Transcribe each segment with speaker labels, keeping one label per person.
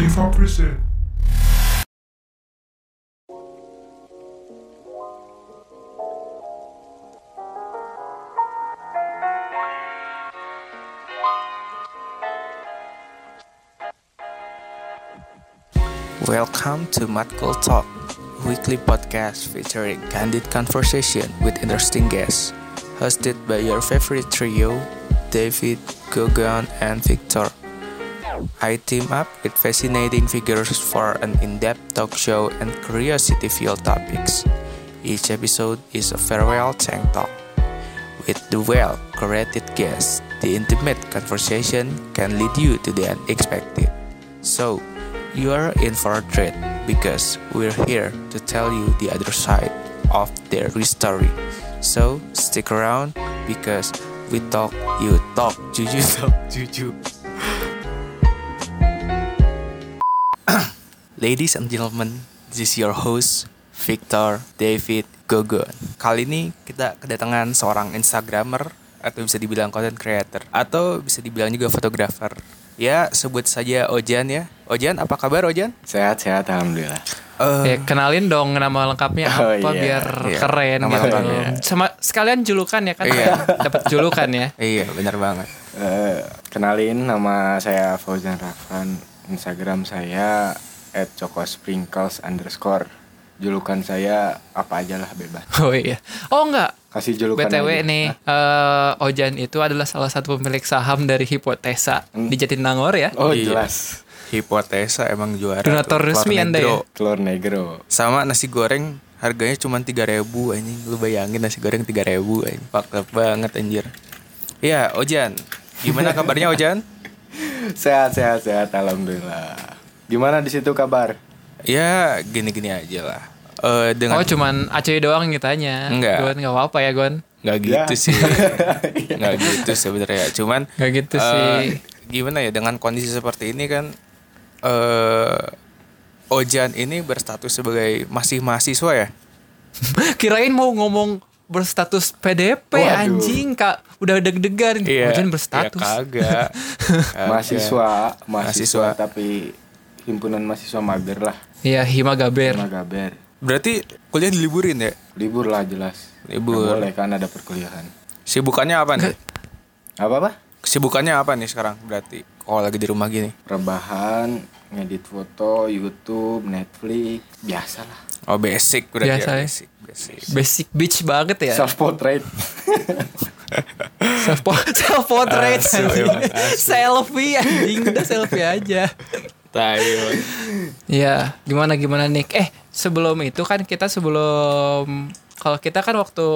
Speaker 1: 25%.
Speaker 2: Welcome to Matkul Talk, weekly podcast featuring candid conversation with interesting guests, hosted by your favorite trio, David, Gogon, and Victor. I team up with fascinating figures for an in-depth talk show and curiosity-filled topics. Each episode is a farewell tank talk. With the well-curated guests, the intimate conversation can lead you to the unexpected. So, you are in for a treat because we're here to tell you the other side of their story. So stick around because we talk, you talk, juju talk, juju. Ladies and gentlemen, this is your host Victor David Gogon. Kali ini kita kedatangan seorang Instagramer atau bisa dibilang content creator atau bisa dibilang juga fotografer. Ya, sebut saja Ojan ya. Ojan, apa kabar Ojan?
Speaker 3: Sehat-sehat alhamdulillah.
Speaker 2: Eh,
Speaker 4: Ya, kenalin dong nama lengkapnya
Speaker 3: Oh,
Speaker 4: apa
Speaker 3: iya.
Speaker 4: biar
Speaker 2: Iya,
Speaker 4: keren
Speaker 2: nama
Speaker 4: gitu.
Speaker 2: lengkapnya.
Speaker 4: Sama sekalian julukan ya kan.
Speaker 2: Iya.
Speaker 4: Dapat julukan ya.
Speaker 2: iya, benar banget.
Speaker 3: Eh, kenalin nama saya Fauzan Rafan. Instagram saya @chocosprinkles underscore. Julukan saya apa aja lah bebas.
Speaker 4: Oh iya. Oh enggak.
Speaker 3: Kasih julukan
Speaker 4: BTW
Speaker 3: aja.
Speaker 4: nih, eh, Ojan itu adalah salah satu pemilik saham dari Hipotesa di Jatinangor ya.
Speaker 3: Oh
Speaker 2: Iya.
Speaker 3: jelas.
Speaker 2: Hipotesa emang juara.
Speaker 4: Donatur resmi Anda
Speaker 2: negro.
Speaker 4: ya?
Speaker 3: Telur negro.
Speaker 2: Sama nasi goreng harganya cuma 3000 anjing. Lu bayangin nasi goreng 3000 anjing. Fucked up banget anjir. Ya, Ojan. Gimana kabarnya Ojan?
Speaker 3: Sehat sehat sehat alhamdulillah. Gimana di situ kabar?
Speaker 2: Ya, gini-gini aja lah. Eh dengan
Speaker 4: Oh cuman Aceh doang yang ditanya.
Speaker 2: Enggak.
Speaker 4: Gon nggak apa-apa ya Gon.
Speaker 2: nggak gitu
Speaker 3: Ya.
Speaker 2: sih. nggak gitu sebenarnya. Cuman
Speaker 4: Nggak gitu
Speaker 2: eh,
Speaker 4: sih.
Speaker 2: Gimana ya dengan kondisi seperti ini kan eh Ojan ini berstatus sebagai masih mahasiswa ya?
Speaker 4: Kirain mau ngomong berstatus PDP
Speaker 3: Waduh.
Speaker 4: anjing kak udah deg-degan Ojan berstatus
Speaker 2: Ya kagak. Kagak.
Speaker 3: mahasiswa, mahasiswa,
Speaker 2: Mahasiswa.
Speaker 3: tapi himpunan mahasiswa mager lah.
Speaker 4: Iya Hima Gaber
Speaker 3: Magaber.
Speaker 2: Berarti kuliah diliburin ya?
Speaker 3: Libur lah jelas.
Speaker 2: Libur.
Speaker 3: Nggak boleh kan ada perkuliahan.
Speaker 2: Sibukannya apa nih?
Speaker 3: Apa apa?
Speaker 2: Kesibukannya apa nih sekarang berarti? Kalau lagi di rumah gini.
Speaker 3: rebahan ngedit foto YouTube Netflix biasa lah
Speaker 2: Oh basic udah
Speaker 4: Biasa ya.
Speaker 2: basic, basic.
Speaker 4: Basic bitch banget ya
Speaker 3: self portrait
Speaker 4: self self portrait
Speaker 2: emang, asu.
Speaker 4: selfie anjing udah selfie aja
Speaker 2: Tayo.
Speaker 4: ya gimana gimana Nick eh sebelum itu kan kita sebelum kalau kita kan waktu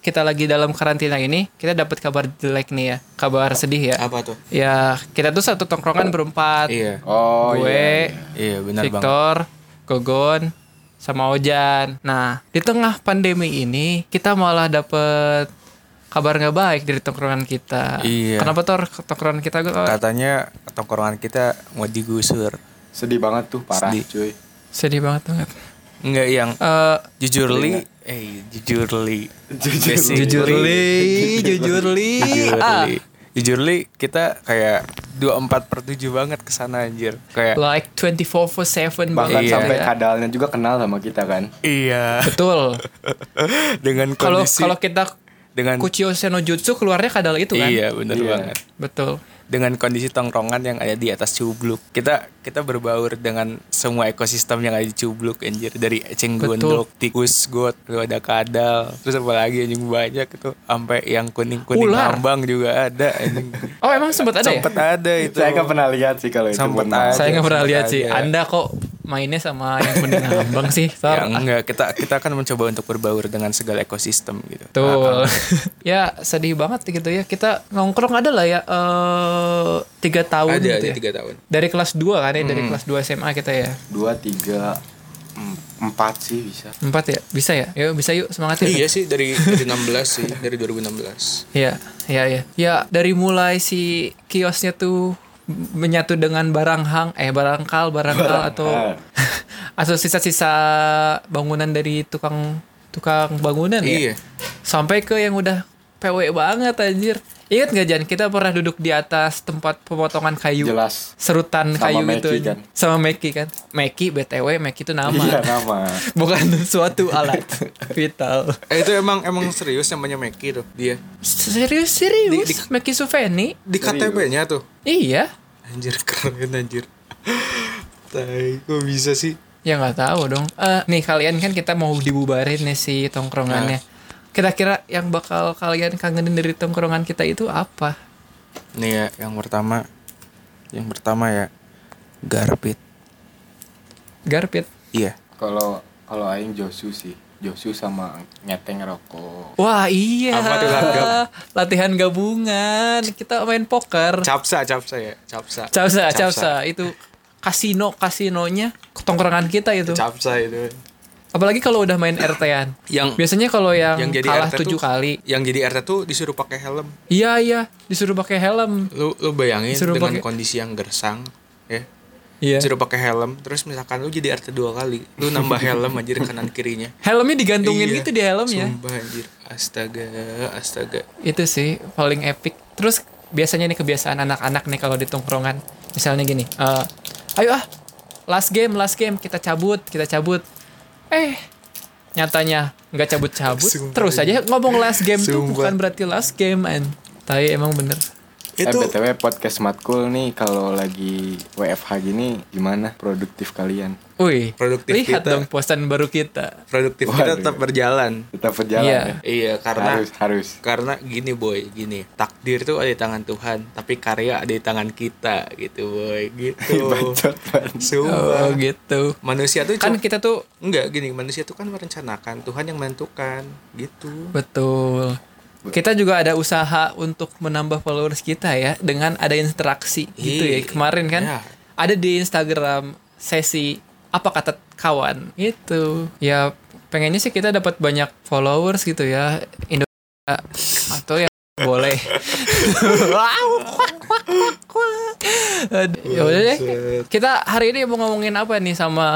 Speaker 4: kita lagi dalam karantina ini kita dapat kabar jelek nih ya kabar sedih ya
Speaker 2: Apa tuh?
Speaker 4: ya kita tuh satu tongkrongan berempat
Speaker 2: Iya.
Speaker 3: oh
Speaker 4: gue
Speaker 3: iya,
Speaker 2: Iya benar banget.
Speaker 4: Victor Gogon sama Ojan nah di tengah pandemi ini kita malah dapet kabar nggak baik dari tongkrongan kita
Speaker 2: Iya.
Speaker 4: kenapa Tor tongkrongan kita gue
Speaker 2: Katanya tongkrongan kita mau digusur.
Speaker 3: sedih banget tuh parah
Speaker 2: Sedih.
Speaker 3: cuy
Speaker 4: sedih banget banget
Speaker 2: Enggak yang
Speaker 4: Eh,
Speaker 2: jujur li, eh jujur li.
Speaker 3: Jujur
Speaker 4: li, jujur li.
Speaker 2: Jujur
Speaker 4: Ah,
Speaker 2: li. Jujur li kita kayak 24 per 7 banget ke sana anjir. Kayak
Speaker 4: like 24 for 7
Speaker 3: bahkan
Speaker 2: Iya.
Speaker 3: sampai kadalnya juga kenal sama kita kan
Speaker 2: iya
Speaker 4: Betul.
Speaker 2: dengan
Speaker 4: Kalau
Speaker 2: kondisi
Speaker 4: kalau kita
Speaker 2: dengan
Speaker 4: Kuchio Senojutsu keluarnya kadal itu kan.
Speaker 2: iya benar
Speaker 3: Iya.
Speaker 2: banget.
Speaker 4: Betul.
Speaker 2: Dengan kondisi tongkrongan yang ada di atas cubluk. Kita kita berbaur dengan semua ekosistem yang ada di cubluk anjir dari eceng gondok, tikus got, lalu ada kadal, terus apa lagi anjing banyak itu sampai yang kuning-kuning
Speaker 4: Ular.
Speaker 2: ngambang juga ada anjing.
Speaker 4: Oh, emang sempat ada ya?
Speaker 2: Sempet ada itu.
Speaker 3: saya nggak pernah lihat sih kalau itu
Speaker 2: ada.
Speaker 4: Saya nggak pernah
Speaker 2: sempat
Speaker 4: lihat sih. Anda kok mainnya sama yang kuning sih? Tor?
Speaker 2: Ya enggak, kita kita akan mencoba untuk berbaur dengan segala ekosistem gitu.
Speaker 4: Betul. ya sedih banget gitu ya. Kita nongkrong ada lah ya eh tiga tahun
Speaker 2: Ada
Speaker 4: gitu
Speaker 2: ada
Speaker 4: ya.
Speaker 2: tiga tahun.
Speaker 4: Dari kelas 2 kan ya, dari kelas 2 SMA kita ya.
Speaker 3: dua tiga em- empat sih bisa
Speaker 4: Empat ya? Bisa ya? Yuk bisa yuk semangat ya.
Speaker 2: Iya sih dari dari 16 sih, dari 2016.
Speaker 4: Iya, iya, iya. Ya dari mulai si kiosnya tuh menyatu dengan barang hang, eh barangkal, barangkal atau atau sisa-sisa bangunan dari tukang tukang bangunan
Speaker 2: Iya.
Speaker 4: ya. Sampai ke yang udah PW banget anjir. Ingat gak Jan, kita pernah duduk di atas tempat pemotongan kayu.
Speaker 3: Jelas.
Speaker 4: Serutan
Speaker 3: Sama
Speaker 4: kayu
Speaker 3: Meki
Speaker 4: gitu.
Speaker 3: kan.
Speaker 4: Sama Meki kan. Meki BTW, Meki itu nama.
Speaker 3: Iya nama.
Speaker 4: Bukan suatu alat vital.
Speaker 2: Eh itu emang emang serius namanya Meki tuh dia.
Speaker 4: Serius serius.
Speaker 2: Di- di-
Speaker 4: Meki Suveni.
Speaker 2: Di KTP-nya tuh.
Speaker 4: Iya.
Speaker 2: Anjir keren anjir. Tai, kok bisa sih?
Speaker 4: Ya nggak tahu dong. Eh nih kalian kan kita mau dibubarin nih si tongkrongannya. Kira-kira yang bakal kalian kangenin dari tongkrongan kita itu apa?
Speaker 2: Nih ya, yang pertama yang pertama ya Garpit.
Speaker 4: Garpit.
Speaker 2: Iya.
Speaker 3: Kalau kalau aing Josu sih. Josu sama nyeteng rokok.
Speaker 4: Wah iya.
Speaker 2: Apa tuh?
Speaker 4: Latihan gabungan. Kita main poker.
Speaker 2: Capsa, capsa ya, capsa.
Speaker 4: Capsa, capsa. Itu kasino, kasinonya tongkrongan kita itu.
Speaker 2: Capsa itu.
Speaker 4: Apalagi kalau udah main RT-an.
Speaker 2: Yang
Speaker 4: Biasanya kalau yang,
Speaker 2: yang jadi
Speaker 4: kalah
Speaker 2: RT
Speaker 4: tujuh
Speaker 2: tuh,
Speaker 4: kali.
Speaker 2: Yang jadi RT tuh disuruh pakai helm.
Speaker 4: Iya iya, disuruh pakai helm.
Speaker 2: Lu lu bayangin
Speaker 4: Disuruh
Speaker 2: dengan
Speaker 4: pakai-
Speaker 2: kondisi yang gersang, ya.
Speaker 4: Iya.
Speaker 2: Disuruh pakai helm, terus misalkan lu jadi RT dua kali, lu nambah helm anjir kanan kirinya.
Speaker 4: Helmnya digantungin
Speaker 2: Iya,
Speaker 4: gitu di helmnya.
Speaker 2: Sumpah anjir. Astaga, astaga.
Speaker 4: Itu sih paling epic. Terus biasanya nih kebiasaan anak-anak nih kalau di tongkrongan. Misalnya gini, eh, ayo ah, last game, last game kita cabut, kita cabut. Eh, nyatanya nggak cabut-cabut. Terus aja ngomong last game tuh
Speaker 2: Sumpah.
Speaker 4: bukan berarti last game, an. Tapi emang bener.
Speaker 3: Itu eh, BTW podcast Matkul nih kalau lagi WFH gini gimana produktif kalian?
Speaker 4: Wih,
Speaker 2: Produktif
Speaker 4: lihat
Speaker 2: kita.
Speaker 4: dong postan baru kita.
Speaker 2: produktif
Speaker 3: Waduh.
Speaker 2: kita tetap berjalan.
Speaker 3: Tetap berjalan
Speaker 4: Iya.
Speaker 3: ya?
Speaker 2: Iya, karena
Speaker 3: harus harus.
Speaker 2: karena gini boy, gini. Takdir tuh ada di tangan Tuhan, tapi karya ada di tangan kita gitu boy, gitu.
Speaker 3: Bacot banget.
Speaker 2: Sumpah.
Speaker 4: Oh gitu.
Speaker 2: Manusia tuh
Speaker 4: Kan kita tuh
Speaker 2: enggak gini, manusia tuh kan merencanakan, Tuhan yang menentukan, gitu.
Speaker 4: Betul. Kita juga ada usaha untuk menambah followers kita ya dengan ada interaksi gitu ya.
Speaker 2: Iya.
Speaker 4: Kemarin kan
Speaker 2: Ya.
Speaker 4: ada di Instagram sesi apa kata kawan itu. Ya pengennya sih kita dapat banyak followers gitu ya. Indonesia atau yang boleh. Ya udah deh. Kita hari ini mau ngomongin apa nih sama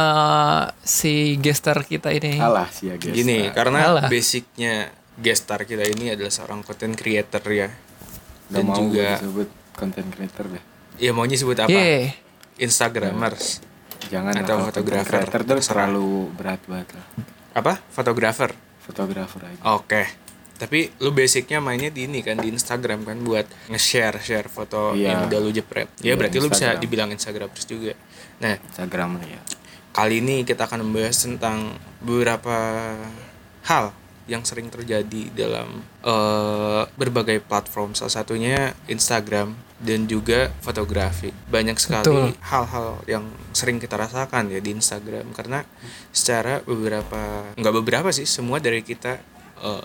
Speaker 4: si gestar kita ini?
Speaker 3: Alah sih ya guys.
Speaker 2: Gini, karena
Speaker 4: Alah.
Speaker 2: basicnya gestar kita ini adalah seorang content creator ya.
Speaker 3: Gak
Speaker 2: Dan
Speaker 3: mau
Speaker 2: juga
Speaker 3: disebut content creator deh.
Speaker 2: ya maunya sebut apa?
Speaker 4: Yeay.
Speaker 2: Instagramers.
Speaker 3: Jangan
Speaker 2: Atau fotografer.
Speaker 3: creator tuh terlalu berat banget lah.
Speaker 2: Apa? Fotografer.
Speaker 3: Fotografer aja.
Speaker 2: Oke. Tapi lu basicnya mainnya di ini kan di Instagram kan buat nge-share share foto
Speaker 3: Iya.
Speaker 2: yang udah lu jepret. Ya
Speaker 3: Iya,
Speaker 2: berarti lu bisa
Speaker 3: Instagram.
Speaker 2: dibilang Instagramers juga. Nah,
Speaker 3: Instagram ya.
Speaker 2: kali ini kita akan membahas tentang beberapa hal yang sering terjadi dalam eh, berbagai platform. Salah satunya Instagram dan juga fotografi. Banyak sekali hal-hal yang sering kita rasakan ya di Instagram karena secara beberapa nggak beberapa sih semua dari kita eh,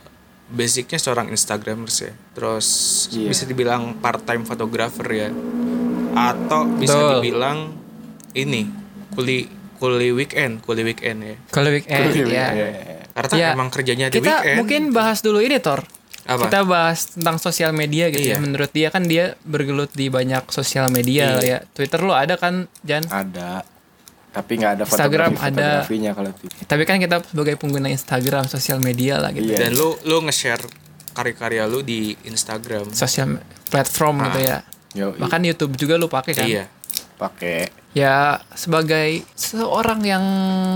Speaker 2: basicnya seorang Instagramers ya. Terus
Speaker 3: Iya.
Speaker 2: bisa dibilang part time fotografer ya. Atau bisa
Speaker 4: Betul.
Speaker 2: dibilang ini kuli kuli weekend, kuli weekend ya.
Speaker 4: Kalau weekend ya.
Speaker 2: Karena
Speaker 4: Ya,
Speaker 2: emang kerjanya di
Speaker 4: Kita
Speaker 2: weekend.
Speaker 4: mungkin bahas dulu ini Tor.
Speaker 2: Apa?
Speaker 4: Kita bahas tentang sosial media gitu ya.
Speaker 2: Iya.
Speaker 4: Menurut dia kan dia bergelut di banyak sosial media
Speaker 2: Iya.
Speaker 4: lah ya. Twitter lo ada kan Jan?
Speaker 3: Ada. Tapi nggak ada
Speaker 4: Instagram
Speaker 3: fotografi
Speaker 4: ada.
Speaker 3: fotografinya kalau itu.
Speaker 4: Tapi kan kita sebagai pengguna Instagram sosial media lah gitu.
Speaker 3: Iya.
Speaker 2: Dan lu lu nge-share karya-karya lu di Instagram.
Speaker 4: Sosial platform gitu ya.
Speaker 3: Yo,
Speaker 4: Bahkan YouTube juga lu pakai kan?
Speaker 2: Iya.
Speaker 3: Pakai
Speaker 4: Ya sebagai seorang yang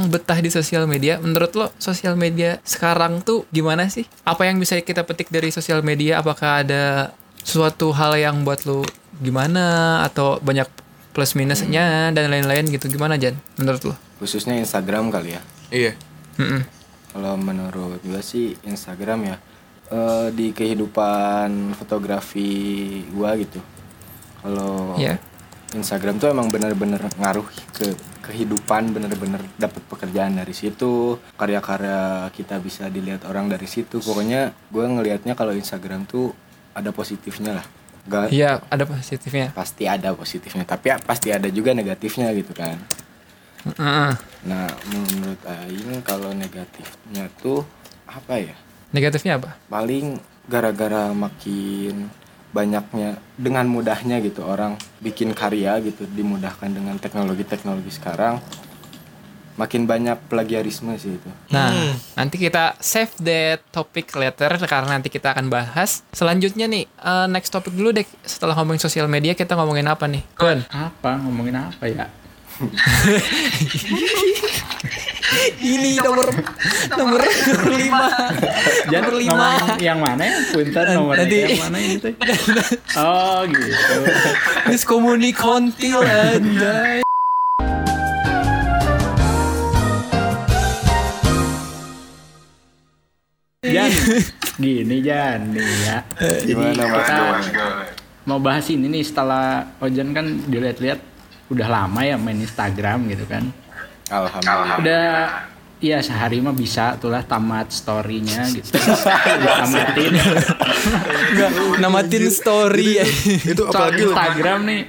Speaker 4: betah di sosial media, menurut lo sosial media sekarang tuh gimana sih? Apa yang bisa kita petik dari sosial media? Apakah ada suatu hal yang buat lo gimana atau banyak plus minusnya dan lain-lain gitu? Gimana Jan? Menurut lo?
Speaker 3: khususnya Instagram kali ya.
Speaker 2: Iya.
Speaker 3: Kalau menurut gue sih Instagram ya eh, di kehidupan fotografi gua gitu. Kalau
Speaker 4: Ya.
Speaker 3: Instagram tuh emang bener-bener ngaruh ke kehidupan bener-bener dapat pekerjaan dari situ karya-karya kita bisa dilihat orang dari situ pokoknya gue ngelihatnya kalau Instagram tuh ada positifnya lah Gak,
Speaker 4: Iya, ada positifnya.
Speaker 3: pasti ada positifnya tapi ya pasti ada juga negatifnya gitu kan
Speaker 4: Mm-mm.
Speaker 3: nah menurut Aing kalau negatifnya tuh apa ya
Speaker 4: Negatifnya apa?
Speaker 3: paling gara-gara makin banyaknya dengan mudahnya gitu orang bikin karya gitu dimudahkan dengan teknologi-teknologi sekarang makin banyak plagiarisme sih itu
Speaker 4: Nah, nanti kita save that topic later karena nanti kita akan bahas. Selanjutnya nih, eh, next topic dulu deh. Setelah ngomongin sosial media, kita ngomongin apa nih? Kun.
Speaker 5: Apa ngomongin apa ya?
Speaker 4: Ini nomor nomor lima.
Speaker 5: Jangan
Speaker 4: Nomor lima.
Speaker 5: yang mana ya? Punten nomor
Speaker 4: Nanti-
Speaker 5: yang mana ini teh? Oh gitu.
Speaker 4: Miskomunikontil anjay.
Speaker 5: Jan, gini Jan nih ya. Jadi
Speaker 3: Gimana,
Speaker 5: kita mau bahas ini nih setelah Ojan kan dilihat-lihat udah lama ya main Instagram gitu kan.
Speaker 3: Alhamdulillah
Speaker 5: Udah Iya sehari mah bisa tuh lah tamat story-nya gitu. Tamatin.
Speaker 4: Enggak, namatin story ya.
Speaker 2: Itu apalagi
Speaker 5: Instagram nih.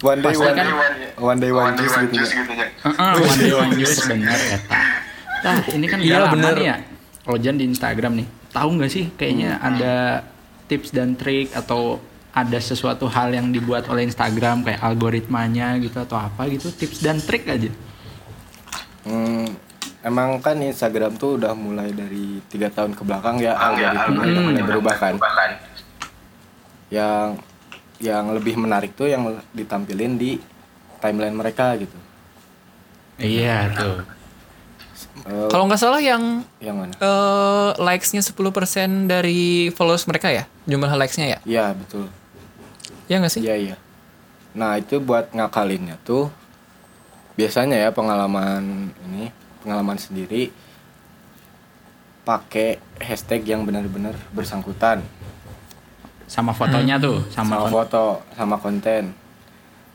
Speaker 3: one day one,
Speaker 5: kan-
Speaker 3: one day one juice gitu ya.
Speaker 5: Heeh, one day one juice bener ya. Nah, ini kan
Speaker 4: Iya, bener.
Speaker 5: nih ya. Ojan di Instagram nih. Tahu nggak sih kayaknya ada tips dan trik atau ada sesuatu hal yang dibuat oleh Instagram kayak algoritmanya gitu atau apa gitu tips dan trik aja.
Speaker 3: Hmm, emang kan Instagram tuh udah mulai dari tiga tahun ke belakang ya algoritma
Speaker 5: algoritma
Speaker 3: udah mulai
Speaker 5: Hmm.
Speaker 3: berubah kan. Yang yang lebih menarik tuh yang ditampilin di timeline mereka gitu.
Speaker 5: Iya tuh.
Speaker 3: Eh,
Speaker 4: Kalau nggak salah yang
Speaker 3: yang mana?
Speaker 4: eh likes-nya 10% dari followers mereka ya? Jumlah likes-nya ya?
Speaker 3: Iya betul.
Speaker 4: Ya nggak sih?
Speaker 3: Iya iya. Nah itu buat ngakalinnya tuh biasanya ya pengalaman ini pengalaman sendiri pakai hashtag yang benar-benar bersangkutan
Speaker 5: Sama fotonya tuh,
Speaker 3: sama
Speaker 5: sama,
Speaker 3: foto sama konten.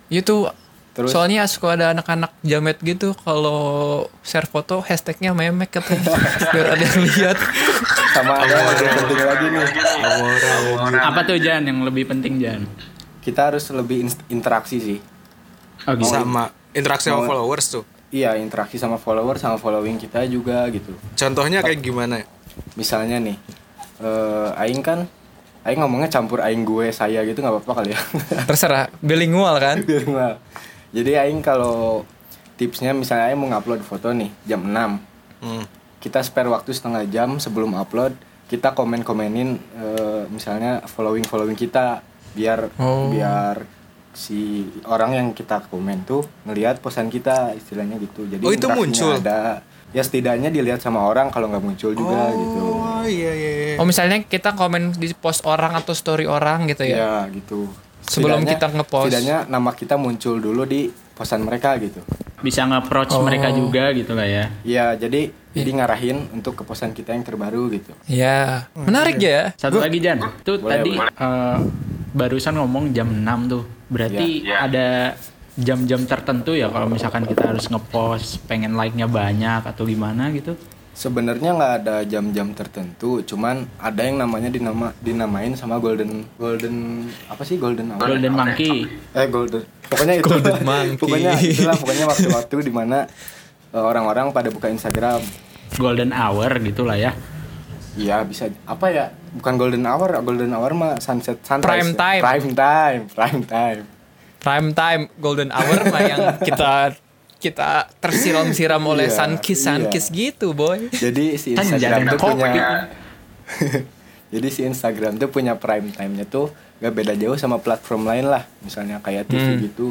Speaker 4: Itu
Speaker 3: Terus
Speaker 4: soalnya suka ada anak-anak jamet gitu kalau share foto hashtagnya memek katanya biar ada yang lihat.
Speaker 3: sama ada yang lebih penting lagi nih
Speaker 5: apa tuh Jan yang lebih penting Jan?
Speaker 3: kita harus lebih interaksi sih.
Speaker 5: Oh gitu.
Speaker 2: sama interaksi sama followers tuh.
Speaker 3: Iya interaksi sama follower sama following kita juga gitu.
Speaker 2: Contohnya kayak gimana?
Speaker 3: Misalnya nih, eh Aing kan, Aing ngomongnya campur Aing gue saya gitu nggak apa-apa kali ya.
Speaker 4: Terserah, bilingual kan?
Speaker 3: Biar nggak. Jadi Aing kalau tipsnya misalnya Aing mau ngupload foto nih jam 6
Speaker 2: Hmm.
Speaker 3: kita spare waktu setengah jam sebelum upload kita komen komenin misalnya following following kita biar
Speaker 4: Oh.
Speaker 3: biar si orang yang kita komen tuh ngelihat posan kita istilahnya gitu jadi
Speaker 2: Oh, itu muncul?
Speaker 3: ada ya setidaknya dilihat sama orang kalau nggak muncul juga gitu
Speaker 2: Oh iya iya. iya.
Speaker 4: Oh misalnya kita komen di post orang atau story orang gitu ya?
Speaker 3: ya gitu
Speaker 4: Sebelum
Speaker 3: Setidaknya-
Speaker 4: kita ngepost.
Speaker 3: setidaknya nama kita muncul dulu di posan mereka gitu
Speaker 5: Bisa nge-approach
Speaker 4: Oh.
Speaker 5: mereka juga gitu lah ya.
Speaker 3: ya jadi jadi ngarahin untuk ke posan kita yang terbaru gitu
Speaker 4: Ya, menarik ya.
Speaker 5: Satu lagi Jan, tuh
Speaker 3: Boleh,
Speaker 5: tadi
Speaker 3: boleh.
Speaker 5: eh, barusan ngomong jam 6 tuh. Berarti ada jam-jam tertentu ya kalau misalkan kita harus ngepost pengen like-nya banyak atau gimana gitu.
Speaker 3: Sebenarnya nggak ada jam-jam tertentu, cuman ada yang namanya dinama dinamain sama golden golden apa sih golden hour?
Speaker 5: Golden Monkey.
Speaker 3: Eh golden. Pokoknya itu.
Speaker 4: Golden monkey.
Speaker 3: pokoknya itulah pokoknya waktu-waktu di mana eh, orang-orang pada buka Instagram.
Speaker 5: Golden hour gitu lah ya.
Speaker 3: Iya bisa apa ya? Bukan golden hour, golden hour mah sunset sunrise.
Speaker 4: Prime time.
Speaker 3: Prime time, prime time.
Speaker 4: Prime time golden hour mah yang kita kita tersiram-siram oleh
Speaker 3: Iya,
Speaker 4: sun kiss sun
Speaker 3: iya.
Speaker 4: kiss gitu boy.
Speaker 3: Jadi si
Speaker 5: Kan
Speaker 3: Instagram tuh punya Jadi si Instagram tuh punya prime time-nya tuh gak beda jauh sama platform lain lah. Misalnya kayak TV
Speaker 4: Hmm.
Speaker 3: gitu.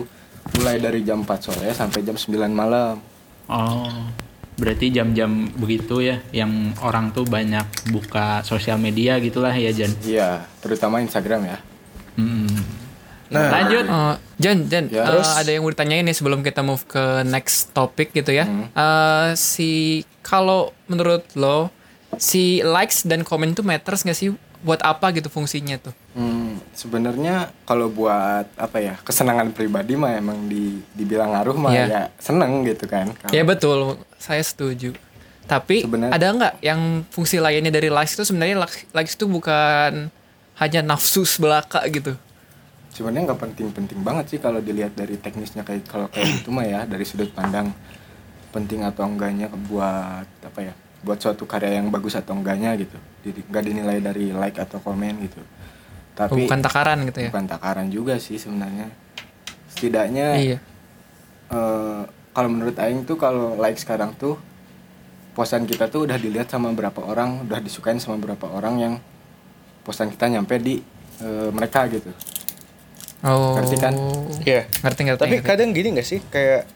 Speaker 3: Mulai dari jam 4 sore sampai jam 9 malam.
Speaker 5: Oh. Berarti jam-jam begitu ya yang orang tuh banyak buka sosial media gitulah ya Jan.
Speaker 3: Iya, terutama Instagram ya.
Speaker 5: Hmm.
Speaker 2: Nah,
Speaker 5: Lanjut.
Speaker 4: Eh, Jan, Jan,
Speaker 3: Ya, terus?
Speaker 4: ada yang mau ditanyain nih sebelum kita move ke next topic gitu ya. Eh, si kalau menurut lo si likes dan komen tuh matters nggak sih? Buat apa gitu fungsinya tuh?
Speaker 3: Hmm, sebenarnya kalau buat apa ya kesenangan pribadi mah emang di dibilang ngaruh mah
Speaker 4: Iya.
Speaker 3: ya seneng gitu kan. Kalau-
Speaker 4: Ya betul, saya setuju. Tapi
Speaker 3: Sebenarnya-
Speaker 4: ada nggak yang fungsi lainnya dari likes itu sebenarnya likes, itu bukan hanya nafsu belaka gitu.
Speaker 3: sebenarnya nggak penting-penting banget sih kalau dilihat dari teknisnya kayak kalau kayak gitu mah ya dari sudut pandang penting atau enggaknya buat apa ya buat suatu karya yang bagus atau enggaknya gitu nggak dinilai dari like atau komen gitu tapi
Speaker 4: bukan takaran gitu ya.
Speaker 3: bukan takaran juga sih sebenarnya setidaknya
Speaker 4: Iya.
Speaker 3: eh, kalau menurut aing tuh kalau like sekarang tuh posan kita tuh udah dilihat sama berapa orang udah disukain sama berapa orang yang posan kita nyampe di eh, mereka gitu
Speaker 4: Oh.
Speaker 3: Ngerti kan?
Speaker 2: Iya.
Speaker 4: Ngerti ngerti.
Speaker 2: Tapi
Speaker 4: ngerti.
Speaker 2: kadang gini gak sih kayak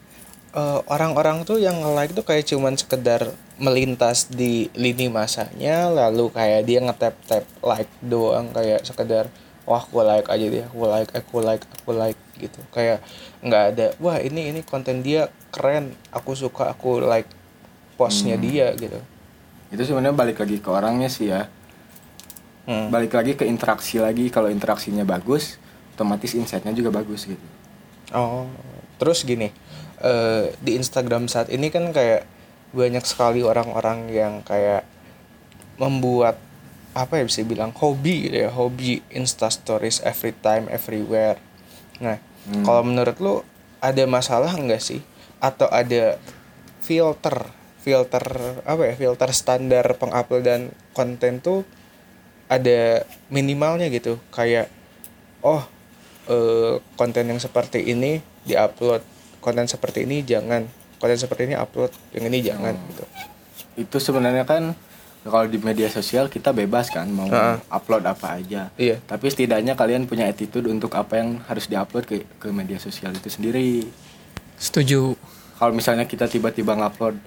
Speaker 2: eh, orang-orang tuh yang nge-like tuh kayak cuman sekedar melintas di lini masanya lalu kayak dia nge-tap-tap like doang kayak sekedar wah aku like aja deh aku like aku like aku like gitu. Kayak nggak ada wah ini ini konten dia keren aku suka aku like postnya dia gitu.
Speaker 3: Itu sebenarnya balik lagi ke orangnya sih ya.
Speaker 2: Hmm.
Speaker 3: balik lagi ke interaksi lagi kalau interaksinya bagus otomatis insightnya juga bagus gitu.
Speaker 2: Oh, terus gini, eh, di Instagram saat ini kan kayak banyak sekali orang-orang yang kayak membuat apa ya bisa bilang hobi gitu ya, hobi Insta Stories every time, everywhere. Nah,
Speaker 3: Hmm.
Speaker 2: kalau menurut lu ada masalah nggak sih? Atau ada filter, filter apa ya, filter standar penguploadan konten tuh ada minimalnya gitu, kayak oh eh, konten yang seperti ini diupload konten seperti ini jangan konten seperti ini upload yang ini jangan
Speaker 3: Oh.
Speaker 2: gitu
Speaker 3: itu sebenarnya kan kalau di media sosial kita bebas kan mau
Speaker 2: Heeh.
Speaker 3: upload apa aja
Speaker 2: Iya.
Speaker 3: tapi setidaknya kalian punya attitude untuk apa yang harus diupload ke ke media sosial itu sendiri
Speaker 4: Setuju.
Speaker 3: kalau misalnya kita tiba-tiba ngupload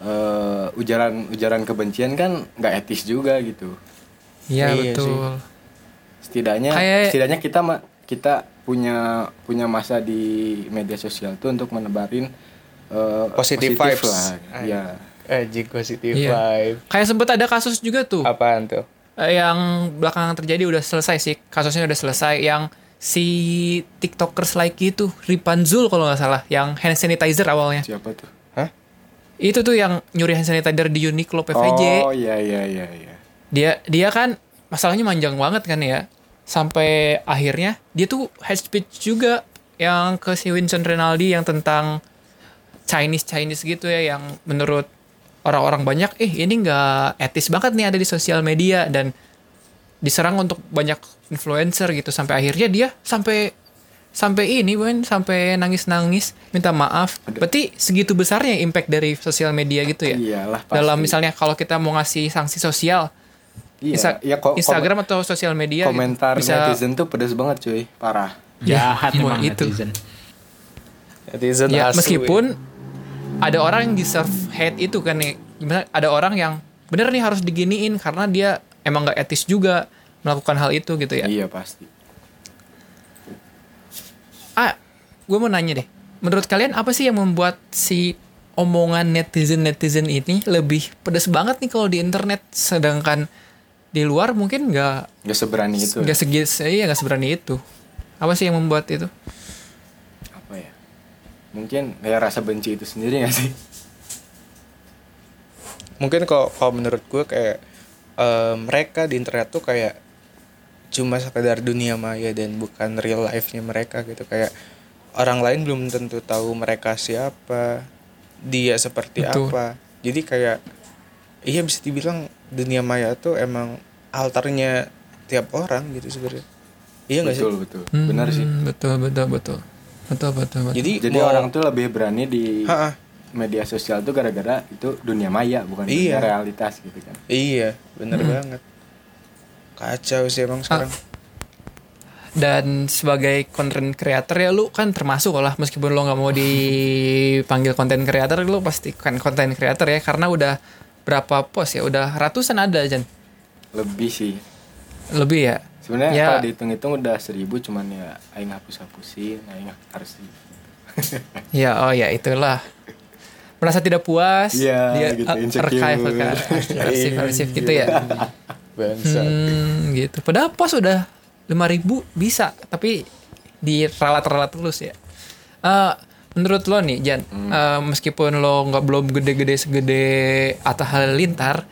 Speaker 3: eh, ujaran ujaran kebencian kan nggak etis juga gitu
Speaker 4: Iya
Speaker 2: Iya
Speaker 4: betul.
Speaker 3: setidaknya
Speaker 4: Kayak-
Speaker 3: setidaknya kita ma- kita punya punya masa di media sosial tuh untuk menebarin eh,
Speaker 2: positive
Speaker 3: positif
Speaker 2: vibes.
Speaker 3: lah. Ya
Speaker 2: eh jig positive
Speaker 4: Iya.
Speaker 2: vibe.
Speaker 4: Kayak sempet ada kasus juga tuh.
Speaker 2: apaan tuh?
Speaker 4: Eh, yang belakangan terjadi udah selesai sih. Kasusnya udah selesai. Yang si tiktokers like itu Ripanzul kalau nggak salah. Yang hand sanitizer awalnya.
Speaker 3: Siapa tuh?
Speaker 2: Hah?
Speaker 4: Itu tuh yang nyuri hand sanitizer di Uniqlo PVJ
Speaker 3: oh iya iya iya iya.
Speaker 4: Dia dia kan masalahnya manjang banget kan ya sampai akhirnya dia tuh head speech juga yang ke si Vincent Rinaldi yang tentang Chinese Chinese gitu ya yang menurut orang-orang banyak eh ini nggak etis banget nih ada di sosial media dan diserang untuk banyak influencer gitu sampai akhirnya dia sampai sampai ini Wen sampai nangis-nangis minta maaf. Berarti segitu besarnya impact dari sosial media gitu ya.
Speaker 3: Iyalah, pasti.
Speaker 4: Dalam misalnya kalau kita mau ngasih sanksi sosial
Speaker 3: Iya,
Speaker 4: Insta-
Speaker 3: ya kok
Speaker 4: Instagram atau sosial media gitu,
Speaker 3: komentar
Speaker 4: bisa
Speaker 3: netizen tuh pedes banget cuy, parah.
Speaker 5: Jahat
Speaker 4: Ya,
Speaker 5: emang
Speaker 4: itu.
Speaker 5: netizen.
Speaker 2: netizen
Speaker 4: ya
Speaker 2: asu,
Speaker 4: meskipun ada orang yang deserve hate itu kan nih gimana ada orang yang bener nih harus diginiin karena dia emang nggak etis juga melakukan hal itu gitu ya
Speaker 3: Iya pasti.
Speaker 4: ah gue mau nanya deh menurut kalian apa sih yang membuat si omongan netizen netizen ini lebih pedas banget nih kalau di internet sedangkan di luar mungkin nggak
Speaker 3: Gak seberani itu.
Speaker 4: nggak segi iya nggak seberani itu apa sih yang membuat itu
Speaker 3: Apa ya? Mungkin ya rasa benci itu sendiri gak sih?
Speaker 2: mungkin kalau kalau menurut gue kayak eh, mereka di internet tuh kayak cuma sekedar dunia maya dan bukan real life-nya mereka gitu kayak orang lain belum tentu tahu mereka siapa dia seperti
Speaker 4: Betul.
Speaker 2: apa jadi kayak iya bisa dibilang dunia maya tuh emang altarnya tiap orang gitu sebenarnya iya nggak sih
Speaker 3: betul betul. Benar sih.
Speaker 4: Hmm, betul betul betul betul betul betul
Speaker 2: jadi
Speaker 3: Jadi
Speaker 2: mau-
Speaker 3: orang tuh lebih berani di
Speaker 2: Ha-ha.
Speaker 3: media sosial tuh gara-gara itu dunia maya bukan
Speaker 2: Iya.
Speaker 3: dunia realitas gitu kan.
Speaker 2: iya bener
Speaker 4: Hmm.
Speaker 2: banget kacau sih emang sekarang
Speaker 4: dan sebagai content creator ya lu kan termasuk lah meskipun lo nggak mau dipanggil content creator lu pasti kan content creator ya karena udah berapa post ya? Udah ratusan ada Jan.
Speaker 3: Lebih sih.
Speaker 4: lebih ya?
Speaker 3: Sebenarnya
Speaker 4: Ya.
Speaker 3: kalau dihitung-hitung udah seribu cuman ya aing hapus-hapusin, aing harus
Speaker 4: ya oh ya itulah. Merasa tidak puas
Speaker 3: Iya,
Speaker 4: dia
Speaker 3: gitu,
Speaker 4: uh, archive arsip arsip gitu ya?
Speaker 2: Bangsa
Speaker 4: hmm, gitu. Padahal post udah 5000 bisa. Tapi diralat-ralat terus ya. Eh, menurut lo nih Jan eh, meskipun lo nggak belum gede-gede segede Atta Halilintar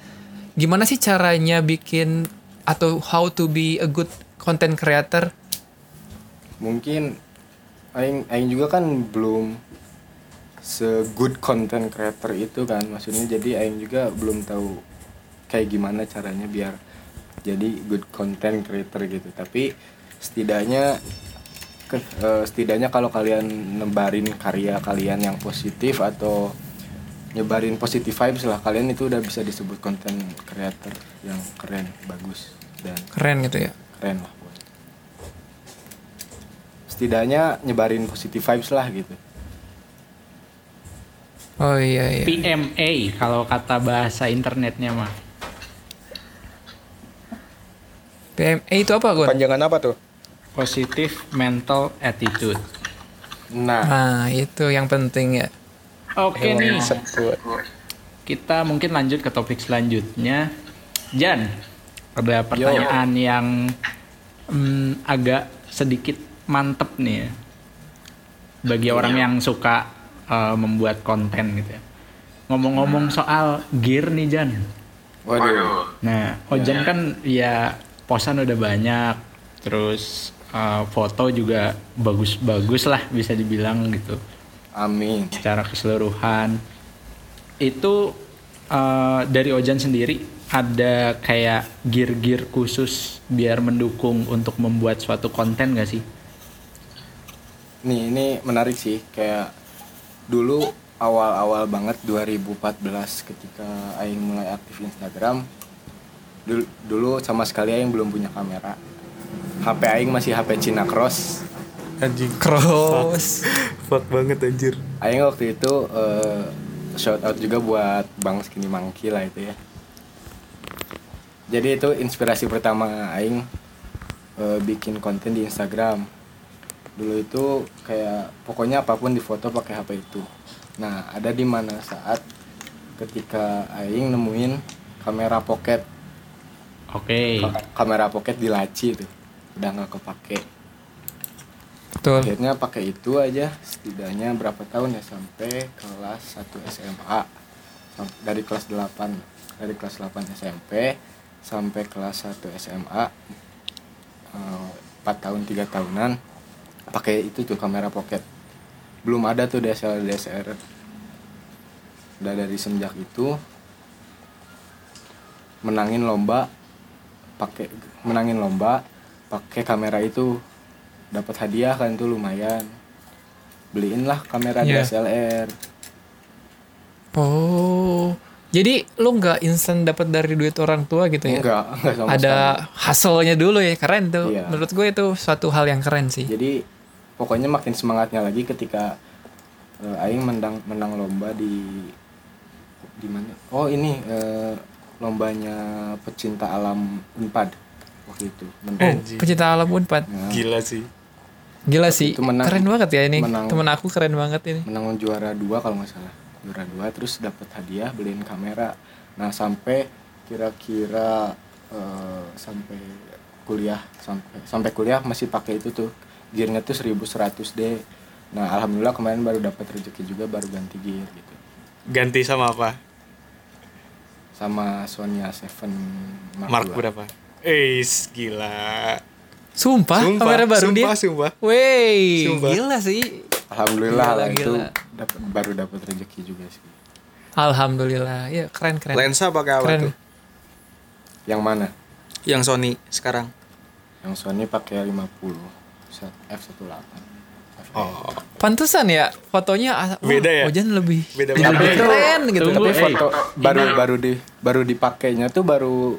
Speaker 4: gimana sih caranya bikin atau how to be a good content creator?
Speaker 3: Mungkin aing aing juga kan belum se good content creator itu kan. Maksudnya jadi aing juga belum tahu kayak gimana caranya biar jadi good content creator gitu. Tapi setidaknya ke- eh, setidaknya kalau kalian nebarin karya kalian yang positif atau nyebarin positive vibes lah kalian itu udah bisa disebut konten creator yang keren bagus dan
Speaker 4: Keren gitu ya.
Speaker 3: keren lah setidaknya nyebarin positive vibes lah gitu
Speaker 4: Oh iya iya.
Speaker 5: PMA kalau kata bahasa internetnya mah.
Speaker 4: PMA itu apa gue?
Speaker 2: Panjangan apa tuh?
Speaker 5: Positive mental attitude.
Speaker 3: nah
Speaker 4: Nah itu yang penting ya.
Speaker 5: Oke nih,
Speaker 2: Sebut.
Speaker 5: kita mungkin lanjut ke topik selanjutnya. Jan, ada pertanyaan yang mm, agak sedikit mantep nih ya. Bagi orang yang suka uh, membuat konten gitu ya. Ngomong-ngomong soal gear nih Jan.
Speaker 3: waduh
Speaker 5: Nah, Ojan kan ya posan udah banyak, terus uh, foto juga bagus-bagus lah bisa dibilang gitu
Speaker 3: amin
Speaker 5: secara keseluruhan. Itu uh, dari Ojan sendiri ada kayak gear-gear khusus biar mendukung untuk membuat suatu konten gak sih?
Speaker 3: nih ini menarik sih kayak dulu awal-awal banget 2014 ketika Aing mulai aktif Instagram dulu, dulu sama sekali Aing belum punya kamera HP Aing masih HP Cina Cross
Speaker 2: Anjing.
Speaker 4: Cross.
Speaker 2: Fuck banget anjir.
Speaker 3: Aing waktu itu eh, shout out juga buat Bang Skinny Monkey lah itu ya jadi itu inspirasi pertama Aing eh, bikin konten di Instagram dulu itu kayak pokoknya apa pun di foto pakai HP itu nah ada di mana saat ketika Aing nemuin kamera pocket
Speaker 5: Oke.
Speaker 3: Ka- kamera pocket di laci itu udah nggak kepake.
Speaker 4: Betul.
Speaker 3: akhirnya pakai itu aja setidaknya berapa tahun ya sampai kelas 1 SMA dari kelas 8 dari kelas 8 SMP sampai kelas 1 SMA eh, 4 tahun 3 tahunan pakai itu tuh kamera pocket. Belum ada tuh DSLR DSLR udah dari semenjak itu menangin lomba pakai menangin lomba pakai kamera itu dapat hadiah kan tuh lumayan beliin lah kamera
Speaker 4: Iya.
Speaker 3: DSLR
Speaker 4: Oh. Jadi lu nggak instan dapat dari duit orang tua gitu ya?
Speaker 3: enggak enggak sama
Speaker 4: Ada
Speaker 3: sekali.
Speaker 4: hustle-nya dulu ya, keren tuh.
Speaker 3: Iya.
Speaker 4: Menurut gue itu suatu hal yang keren sih.
Speaker 3: jadi pokoknya makin semangatnya lagi ketika eh, Aing menang menang lomba di di mana oh ini eh, lombanya pecinta alam Unpad waktu itu
Speaker 4: Oh,
Speaker 3: menang
Speaker 4: pecinta alam Unpad.
Speaker 3: Nah,
Speaker 2: Gila sih.
Speaker 4: Gila sih.
Speaker 3: Itu menang-
Speaker 4: keren banget ya ini.
Speaker 3: menang.
Speaker 4: Temen aku keren banget ini.
Speaker 3: menang juara dua kalau nggak salah juara dua terus dapat hadiah beliin kamera nah sampai kira-kira eh, sampai kuliah sampai sampai kuliah masih pakai itu tuh gearnya tuh 1100 d nah alhamdulillah kemarin baru dapat rezeki juga baru ganti gear gitu
Speaker 2: Ganti sama apa?
Speaker 3: sama Sony A7 Mark,
Speaker 2: Mark berapa? Eh, gila.
Speaker 4: Sumpah,
Speaker 2: Sumpah,
Speaker 4: kamera baru
Speaker 2: sumpah,
Speaker 4: dia.
Speaker 2: sumpah.
Speaker 4: Wey,
Speaker 2: Sumpah.
Speaker 4: gila sih.
Speaker 3: alhamdulillah
Speaker 4: Gila,
Speaker 3: lah itu
Speaker 4: gila.
Speaker 3: dapat baru dapat rezeki juga sih
Speaker 4: Alhamdulillah. Ya, keren keren.
Speaker 2: Lensa pakai apa
Speaker 4: Keren.
Speaker 2: tuh?
Speaker 3: yang mana
Speaker 2: Yang Sony sekarang.
Speaker 3: yang Sony pakai 50 f18
Speaker 2: Oh.
Speaker 4: Pantesan ya fotonya wah,
Speaker 2: Beda ya?
Speaker 4: Ojan lebih
Speaker 2: Beda
Speaker 4: lebih
Speaker 2: banget.
Speaker 4: keren gitu.
Speaker 5: Tunggu,
Speaker 3: tapi
Speaker 5: eh,
Speaker 3: foto baru baru di baru dipakainya tuh baru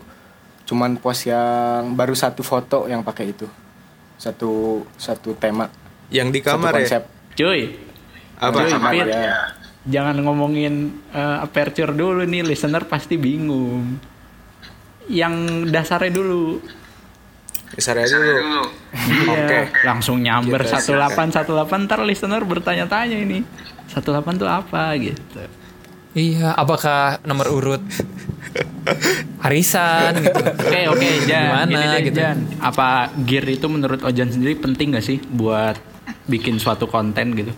Speaker 3: cuman pos yang baru satu foto yang pakai itu satu satu tema
Speaker 2: Yang di
Speaker 3: satu
Speaker 2: kamar ya?
Speaker 3: konsep
Speaker 5: Cuy,
Speaker 2: Apa?
Speaker 5: Cuy,
Speaker 3: Kamar, ya.
Speaker 5: jangan ngomongin eh, aperture dulu nih, listener pasti bingung. Yang dasarnya dulu.
Speaker 2: Besar aja dulu.
Speaker 5: Iya,
Speaker 2: Oke.
Speaker 5: langsung nyamber
Speaker 2: Kita
Speaker 5: 18 18 ntar listener bertanya-tanya ini. 18 tuh apa gitu.
Speaker 4: Iya, apakah nomor urut arisan gitu.
Speaker 5: Oke oke Jan,
Speaker 4: Gimana
Speaker 5: Gini deh,
Speaker 4: gitu.
Speaker 5: Jan. Apa gear itu menurut Ojan sendiri penting gak sih buat bikin suatu konten gitu?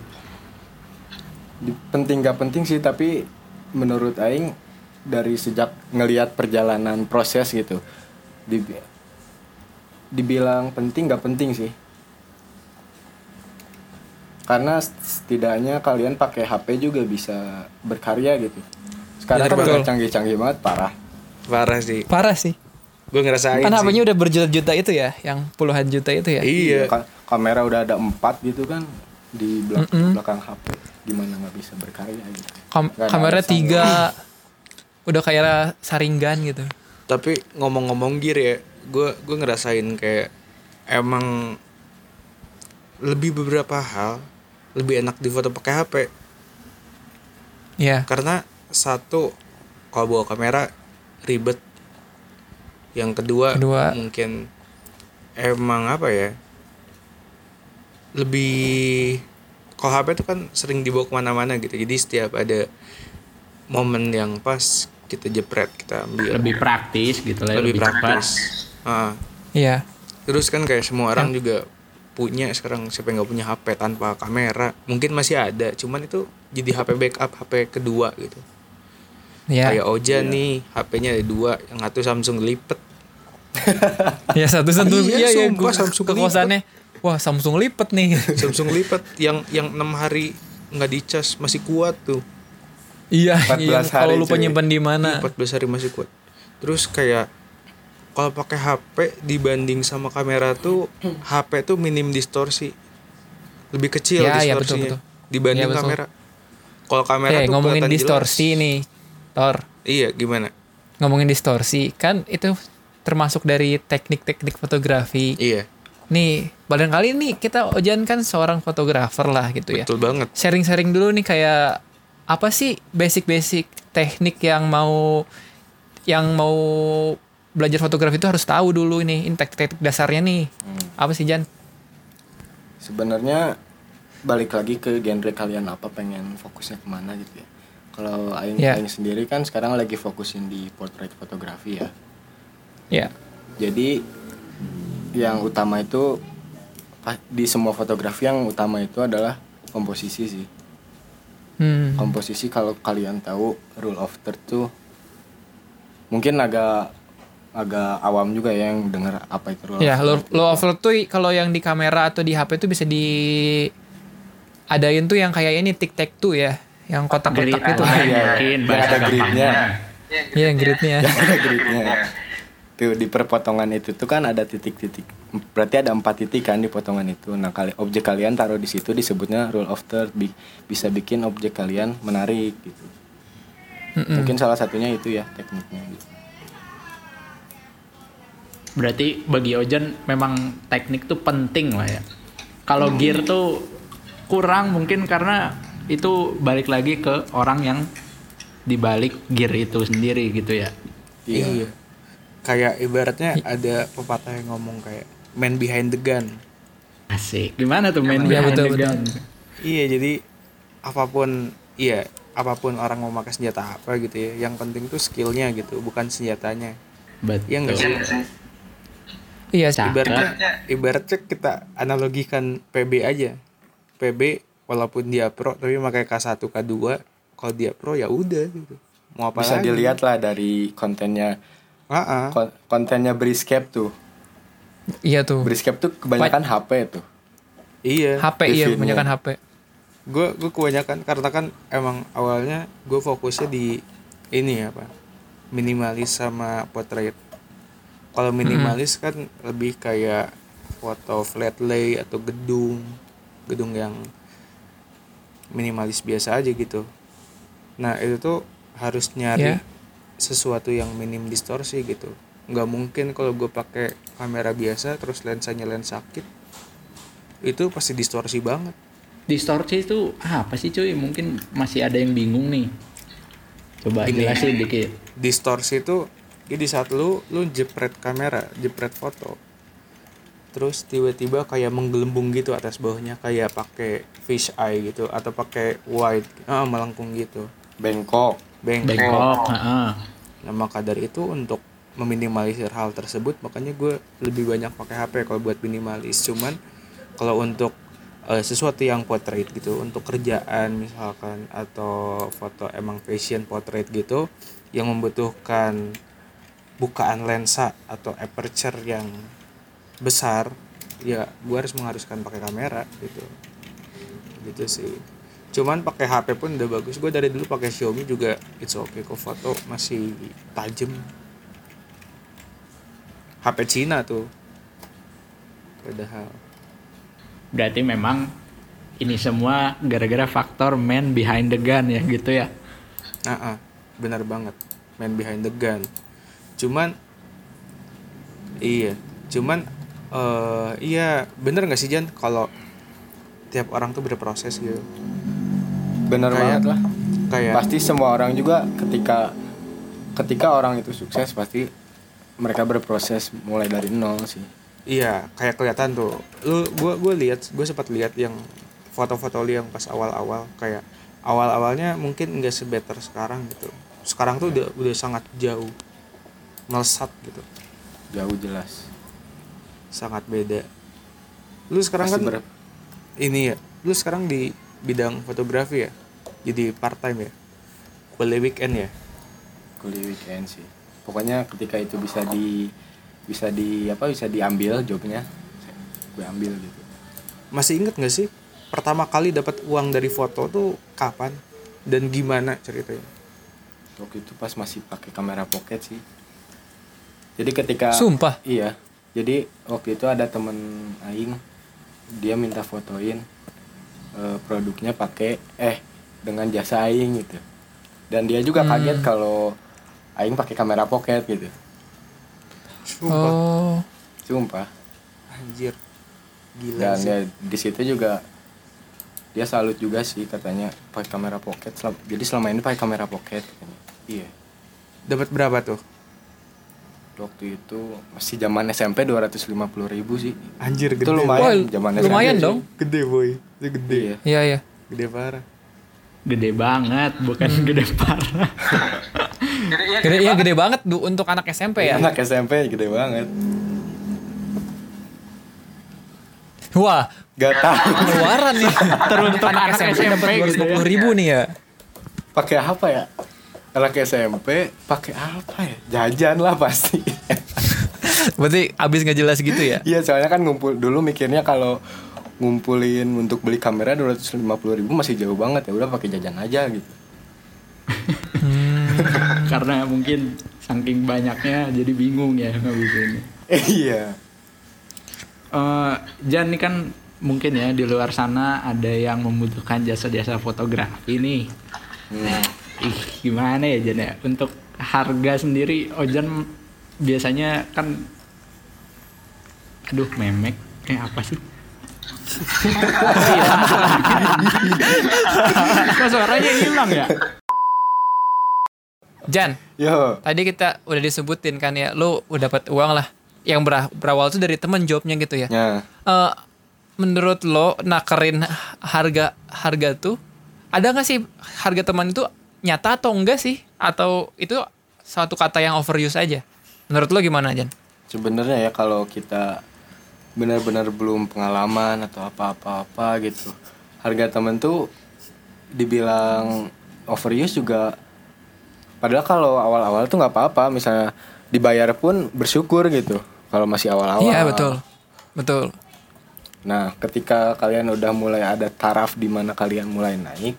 Speaker 3: Penting gak penting sih tapi menurut Aing dari sejak ngelihat perjalanan proses gitu dibi- dibilang penting gak penting sih karena setidaknya kalian pakai HP juga bisa berkarya gitu sekarang
Speaker 4: Betul.
Speaker 3: kan udah canggih-canggih banget parah
Speaker 2: Parah sih.
Speaker 4: Parah sih.
Speaker 2: Gue ngerasain
Speaker 4: Kan
Speaker 2: sih.
Speaker 4: HP-nya udah berjuta-juta itu ya, yang puluhan juta itu ya.
Speaker 2: Iya.
Speaker 3: Ka- kamera udah ada empat gitu kan di belak-
Speaker 4: Mm-mm.
Speaker 3: belakang HP gimana nggak bisa berkarya gitu
Speaker 4: Kam-
Speaker 3: Nggak ada
Speaker 4: kamera
Speaker 3: alasan.
Speaker 4: tiga udah kayak saringan gitu
Speaker 2: Tapi ngomong-ngomong gear ya, gue gue ngerasain kayak emang lebih beberapa hal lebih enak difoto pakai HP
Speaker 4: ya
Speaker 2: karena satu kalau bawa kamera ribet. Yang kedua,
Speaker 4: Kedua.
Speaker 2: mungkin emang apa ya? Lebih kalau HP itu kan sering dibawa ke mana-mana gitu. Jadi setiap ada momen yang pas kita jepret kita ambil
Speaker 5: lebih praktis gitu lah
Speaker 2: lebih,
Speaker 5: lebih, cepat
Speaker 2: praktis. Ah,
Speaker 4: iya
Speaker 2: terus kan kayak semua orang juga punya sekarang siapa yang nggak punya HP tanpa kamera mungkin masih ada cuman itu jadi HP backup HP kedua gitu
Speaker 4: ya.
Speaker 2: Kayak Oja nih HP-nya ada dua yang satu Samsung lipet.
Speaker 4: Ya satu satu
Speaker 2: Iya,
Speaker 4: iya ya
Speaker 2: sumpah,
Speaker 4: gua
Speaker 2: Samsung
Speaker 4: ke kosannya wah Samsung lipet nih.
Speaker 2: Samsung lipet yang yang enam hari nggak dicas masih kuat tuh.
Speaker 4: Iya
Speaker 3: 14
Speaker 4: iya kalau
Speaker 3: hari,
Speaker 4: lupa
Speaker 3: cuy.
Speaker 4: nyimpan di mana.
Speaker 2: 14 hari masih kuat. Terus kayak kalau pakai HP dibanding sama kamera tuh HP tuh minim distorsi. Lebih kecil
Speaker 4: Ya, ya,
Speaker 2: distorsinya
Speaker 4: betul, betul.
Speaker 2: dibanding
Speaker 4: Ya, betul.
Speaker 2: kamera. Kalau kamera
Speaker 4: eh
Speaker 2: tuh
Speaker 4: ngomongin distorsi
Speaker 2: jelas.
Speaker 4: nih Tor
Speaker 2: iya gimana?
Speaker 4: Ngomongin distorsi kan itu termasuk dari teknik-teknik fotografi.
Speaker 2: Iya.
Speaker 4: Nih barangkali nih kita Ojan kan seorang fotografer lah gitu ya.
Speaker 2: Betul banget.
Speaker 4: Sharing-sharing dulu nih kayak apa sih basic-basic teknik yang mau yang mau belajar fotografi itu harus tahu dulu ini ini teknik-teknik dasarnya nih. Apa sih Jan?
Speaker 3: Sebenarnya balik lagi ke genre kalian apa pengen fokusnya ke mana gitu ya kalau Aing,
Speaker 4: Ya.
Speaker 3: Aing sendiri kan sekarang lagi fokusin di portrait fotografi ya
Speaker 4: ya
Speaker 3: jadi yang utama itu di semua fotografi yang utama itu adalah komposisi sih
Speaker 4: hmm.
Speaker 3: komposisi kalau kalian tahu rule of third tuh mungkin agak agak awam juga ya yang dengar apa itu rule
Speaker 4: ya
Speaker 3: of third.
Speaker 4: low offload tuh kalau yang di kamera atau di HP tuh bisa di adain tuh yang kayak ini tic tac tuh ya yang kotak-kotak
Speaker 5: Grid
Speaker 4: itu
Speaker 5: lah,
Speaker 3: iya.
Speaker 5: mungkin
Speaker 3: Yang
Speaker 5: bahasa
Speaker 3: ada gridnya.
Speaker 4: Iya yang gridnya
Speaker 3: Ada gridnya. Tuh di perpotongan itu tuh kan ada titik-titik. Berarti ada empat titik kan di potongan itu. Nah, kali objek kalian taruh di situ disebutnya rule of third Bi- bisa bikin objek kalian menarik gitu.
Speaker 4: Mm-mm.
Speaker 3: Mungkin salah satunya itu ya tekniknya gitu.
Speaker 5: Berarti bagi Ojan memang teknik tuh penting lah ya. Kalau gear tuh kurang mungkin karena itu balik lagi ke orang yang dibalik gear itu sendiri gitu ya.
Speaker 2: iya kayak ibaratnya ada pepatah yang ngomong kayak man behind the gun
Speaker 5: Asik. Gimana tuh
Speaker 4: Iya,
Speaker 5: behind
Speaker 4: betul,
Speaker 5: the
Speaker 4: betul.
Speaker 5: gun?
Speaker 2: iya jadi apa pun iya apa pun orang mau pakai senjata apa gitu ya yang penting tuh skillnya gitu bukan senjatanya
Speaker 5: Betul.
Speaker 2: Iya nggak sih
Speaker 4: iya.
Speaker 5: Cakep.
Speaker 2: ibaratnya ibaratnya kita analogikan PB aja PB walaupun dia pro tapi pakai K1 K2 kalau dia pro ya udah gitu. Mau apa
Speaker 3: Bisa
Speaker 2: lagi?
Speaker 3: dilihat lah dari kontennya. Kon- kontennya Briscape tuh.
Speaker 4: iya tuh.
Speaker 3: Briscape tuh kebanyakan HP tuh.
Speaker 2: iya.
Speaker 4: HP iya kebanyakan HP
Speaker 2: gue gue kebanyakan karena kan emang awalnya gue fokusnya di ini apa minimalis sama portrait kalau minimalis kan lebih kayak foto flat lay atau gedung. Gedung yang minimalis biasa aja gitu nah itu tuh harus nyari
Speaker 4: Ya.
Speaker 2: sesuatu yang minim distorsi gitu nggak mungkin kalau gue pakai kamera biasa terus lensanya lensa kit itu pasti distorsi banget
Speaker 5: Distorsi itu apa sih cuy? Mungkin masih ada yang bingung nih. Coba
Speaker 2: Gini.
Speaker 5: jelasin dikit.
Speaker 2: distorsi itu jadi saat lu lu jepret kamera jepret foto terus tiba-tiba kayak menggelembung gitu atas bawahnya kayak pakai fish eye gitu atau pakai wide ah melengkung gitu
Speaker 3: Bengkok.
Speaker 2: bengkok
Speaker 5: Bengkok. heeh.
Speaker 2: nah maka dari itu untuk meminimalisir hal tersebut makanya gue lebih banyak pakai HP kalau buat minimalis cuman kalau untuk eh, sesuatu yang portrait gitu untuk kerjaan misalkan atau foto emang fashion portrait gitu yang membutuhkan bukaan lensa atau aperture yang besar ya gue harus mengharuskan pakai kamera gitu. Gitu sih. Cuman pakai HP pun udah bagus. Gue dari dulu pakai Xiaomi juga it's okay kok foto masih tajam. HP Cina tuh. Padahal.
Speaker 5: Berarti memang ini semua gara-gara faktor man behind the gun ya gitu ya?
Speaker 2: Ah, benar banget. Man behind the gun. Cuman iya, cuman eh iya bener nggak sih Jan kalau tiap orang tuh berproses gitu.
Speaker 3: bener
Speaker 2: Kayak-
Speaker 3: banget lah
Speaker 2: Kayak
Speaker 3: pasti semua orang juga ketika ketika orang itu sukses pasti mereka berproses mulai dari nol sih
Speaker 2: iya, kayak kelihatan tuh. Lu gua gua lihat, gua sempat lihat yang foto-foto lu yang pas awal-awal kayak awal-awalnya mungkin nggak sebetter sekarang gitu. Sekarang tuh udah udah sangat jauh melesat gitu.
Speaker 3: jauh jelas
Speaker 2: Sangat beda. Lu sekarang
Speaker 3: Pasti
Speaker 2: kan
Speaker 3: ber-
Speaker 2: ini ya lu sekarang di bidang fotografi ya? Jadi part time ya? Boleh weekend ya?
Speaker 3: Kuliah weekend sih. Pokoknya ketika itu bisa di bisa di apa bisa diambil jobnya gue ambil gitu.
Speaker 2: Masih inget gak sih pertama kali dapat uang dari foto tuh kapan? Dan gimana ceritanya?
Speaker 3: Waktu itu pas masih pakai kamera pocket sih. Jadi ketika
Speaker 4: Sumpah?
Speaker 3: iya jadi waktu itu ada temen aing dia minta fotoin eh, produknya pakai eh dengan jasa aing gitu. Dan dia juga kaget kalau aing pakai kamera pocket gitu.
Speaker 2: Sumpah.
Speaker 4: Oh.
Speaker 3: sumpah.
Speaker 2: Anjir. Gila
Speaker 3: dan
Speaker 2: sih.
Speaker 3: ya di situ juga dia salut juga sih katanya pakai kamera pocket jadi selama ini pakai kamera pocket katanya. iya.
Speaker 2: Dapat berapa tuh
Speaker 3: waktu itu masih zaman SMP 250 ribu sih
Speaker 2: anjir gede
Speaker 3: itu lumayan zaman
Speaker 4: lumayan
Speaker 3: SMP sih.
Speaker 4: dong.
Speaker 2: gede boy itu gede
Speaker 3: iya
Speaker 4: Iya iya.
Speaker 2: gede parah
Speaker 5: gede banget bukan gede parah
Speaker 4: Gede, iya gede banget du, untuk anak SMP ya.
Speaker 3: anak SMP gede banget
Speaker 4: Wah,
Speaker 3: gak tahu
Speaker 4: keluaran nih.
Speaker 5: teruntuk anak SMP
Speaker 4: dapat
Speaker 5: gitu ya.
Speaker 4: 250 ribu nih ya.
Speaker 3: pakai apa ya anak SMP pakai apa ya jajan lah pasti
Speaker 4: Berarti abis nggak jelas gitu ya?
Speaker 3: iya soalnya kan ngumpul dulu mikirnya kalau ngumpulin untuk beli kamera 250 ribu masih jauh banget ya udah pakai jajan aja gitu
Speaker 5: karena mungkin saking banyaknya jadi bingung ya ngabisinnya
Speaker 3: iya
Speaker 5: Eh, Jan ini kan mungkin ya di luar sana ada yang membutuhkan jasa-jasa fotografi nih.
Speaker 3: Hmm.
Speaker 5: Ih, gimana ya Jan ya? Untuk harga sendiri Ojan biasanya kan aduh memek kayak apa sih? Kok suaranya hilang ya?
Speaker 4: Jan,
Speaker 3: yo
Speaker 4: tadi kita udah disebutin kan ya, lu udah dapat uang lah. Yang ber- berawal tuh dari temen jobnya gitu ya.
Speaker 3: ya
Speaker 4: Eh, menurut lo nakerin harga harga tuh ada nggak sih harga teman itu nyata atau enggak sih? Atau itu satu kata yang overuse aja? Menurut lo gimana Jan?
Speaker 3: sebenarnya ya kalau kita benar-benar belum pengalaman atau apa-apa-apa gitu harga temen tuh dibilang overuse juga padahal kalau awal-awal tuh nggak apa-apa misalnya dibayar pun bersyukur gitu kalau masih awal-awal
Speaker 4: Iya betul, betul.
Speaker 3: nah ketika kalian udah mulai ada taraf di mana kalian mulai naik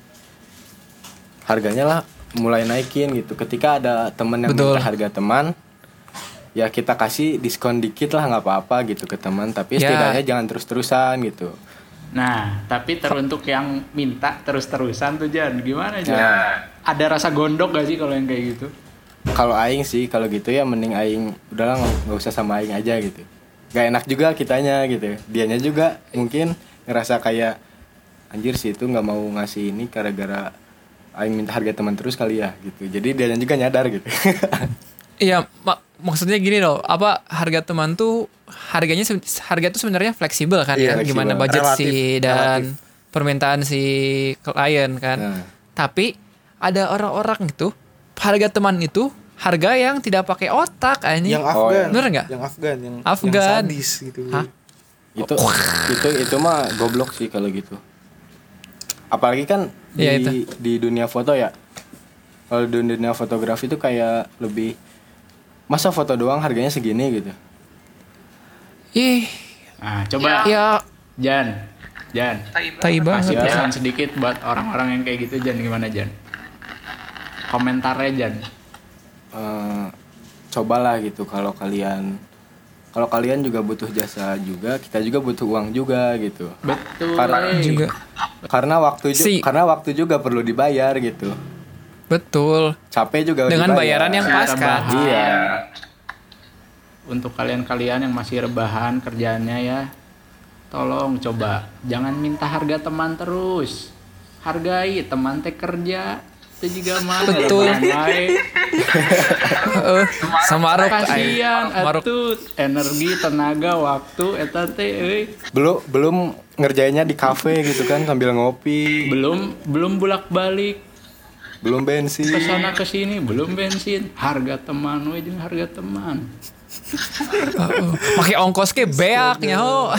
Speaker 3: harganya lah mulai naikin gitu ketika ada temen yang
Speaker 4: Betul.
Speaker 3: minta harga teman ya kita kasih diskon dikit lah nggak apa-apa gitu ke teman tapi
Speaker 4: Ya.
Speaker 3: setidaknya jangan terus-terusan gitu
Speaker 5: Nah, tapi teruntuk yang minta terus-terusan tuh Jan, gimana Jan?
Speaker 3: Ya.
Speaker 5: Ada rasa gondok gak sih kalau yang kayak gitu?
Speaker 3: kalau aing sih kalau gitu ya mending aing udahlah nggak nggak usah sama aing aja gitu gak enak juga kitanya gitu dianya juga mungkin ngerasa kayak anjir sih itu nggak mau ngasih ini gara-gara aing minta harga teman terus kali ya gitu jadi dianya juga nyadar gitu
Speaker 4: Iya, mak- maksudnya gini loh, apa harga teman tuh harganya harga tuh sebenarnya fleksibel kan
Speaker 3: Iya,
Speaker 4: ya, gimana
Speaker 3: fleksibel.
Speaker 4: budget
Speaker 2: Relatif,
Speaker 4: si dan permintaan si klien kan.
Speaker 3: Nah.
Speaker 4: Tapi ada orang-orang itu harga teman itu harga yang tidak pakai otak ini.
Speaker 2: yang
Speaker 3: Oh,
Speaker 2: Afgan.
Speaker 4: Bener nggak?
Speaker 2: yang Afgan yang
Speaker 4: Afgan.
Speaker 2: yang sadis gitu
Speaker 4: Hah?
Speaker 3: itu itu itu mah goblok sih kalau gitu apalagi kan di
Speaker 4: Iya, itu.
Speaker 3: di dunia foto ya kalau di dunia fotografi itu kayak lebih masa foto doang harganya segini gitu
Speaker 4: Ih,
Speaker 5: Nah, coba
Speaker 4: ya
Speaker 5: Jan, Jan,
Speaker 4: tai banget
Speaker 5: kasih
Speaker 4: ya.
Speaker 5: pesan sedikit buat orang-orang yang kayak gitu Jan gimana Jan? Komentarnya Jan.
Speaker 3: Eh, cobalah gitu kalau kalian kalau kalian juga butuh jasa juga kita juga butuh uang juga gitu.
Speaker 5: Betul.
Speaker 3: Karena
Speaker 5: eh.
Speaker 4: juga.
Speaker 3: Karena waktu ju-
Speaker 4: Si-
Speaker 3: karena waktu juga perlu dibayar gitu.
Speaker 4: Betul.
Speaker 3: Capek juga
Speaker 4: dengan
Speaker 3: dibayar.
Speaker 4: bayaran yang pas kan
Speaker 3: iya.
Speaker 5: Untuk kalian-kalian yang masih rebahan kerjaannya ya tolong coba. Jangan minta harga teman terus. Hargai teman teh kerja itu juga mah
Speaker 4: Betul. Eh, sama
Speaker 5: kasihan
Speaker 4: Maruk
Speaker 5: atuh energi tenaga waktu eta teh euy.
Speaker 3: belum belum ngerjainnya di kafe gitu kan sambil ngopi.
Speaker 5: Belum belum bolak-balik.
Speaker 3: Belum bensin.
Speaker 5: Ke sana ke sini belum bensin. Harga teman we jeung harga teman.
Speaker 4: Pakai ongkos ke beak nyaho.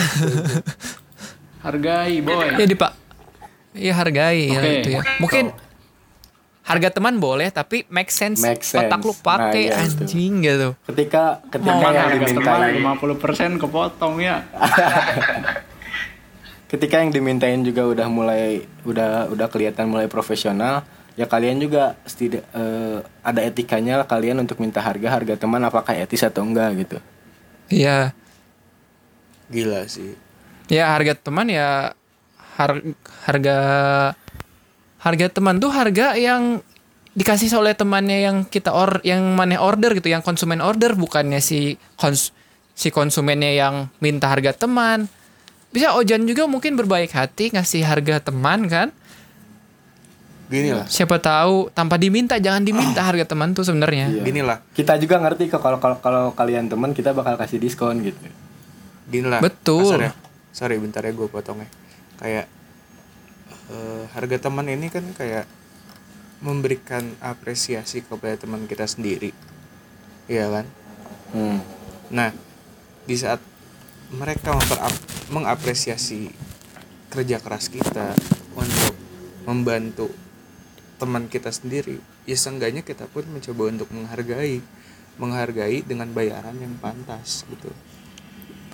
Speaker 5: Hargai boy.
Speaker 4: Ya di pak. Iya hargai ya
Speaker 5: Oke.
Speaker 4: itu ya. Mungkin harga teman boleh tapi make sense,
Speaker 3: Make sense.
Speaker 4: otak lu pakai
Speaker 3: Nah, iya, itu.
Speaker 4: anjing gitu
Speaker 3: ketika ketika
Speaker 5: Mau
Speaker 3: yang
Speaker 5: harga teman
Speaker 3: dimintain
Speaker 5: 50% kepotong ya
Speaker 3: ketika yang dimintain juga udah mulai udah udah kelihatan mulai profesional ya kalian juga setidak eh, ada etikanya lah kalian untuk minta harga harga teman apakah etis atau enggak gitu
Speaker 4: iya
Speaker 2: Gila sih.
Speaker 4: ya harga teman ya har- harga harga teman tuh harga yang dikasih oleh temannya yang kita or yang mana order gitu yang konsumen order bukannya si kons si konsumennya yang minta harga teman bisa Ojan juga mungkin berbaik hati ngasih harga teman kan
Speaker 2: Gini lah.
Speaker 4: siapa tahu tanpa diminta jangan diminta harga teman tuh sebenarnya
Speaker 3: Iya.
Speaker 2: Gini lah.
Speaker 3: kita juga ngerti kok kalau kalau kalau kalian teman kita bakal kasih diskon gitu
Speaker 2: Gini lah.
Speaker 4: Betul.
Speaker 2: kasarnya. Sorry bentar ya gue potong ya. Kayak eh, harga teman ini kan kayak memberikan apresiasi kepada teman kita sendiri. Iya kan?
Speaker 3: hmm.
Speaker 2: Nah, di saat mereka mengapresiasi kerja keras kita untuk membantu teman kita sendiri, ya seenggaknya kita pun mencoba untuk menghargai, menghargai dengan bayaran yang pantas gitu.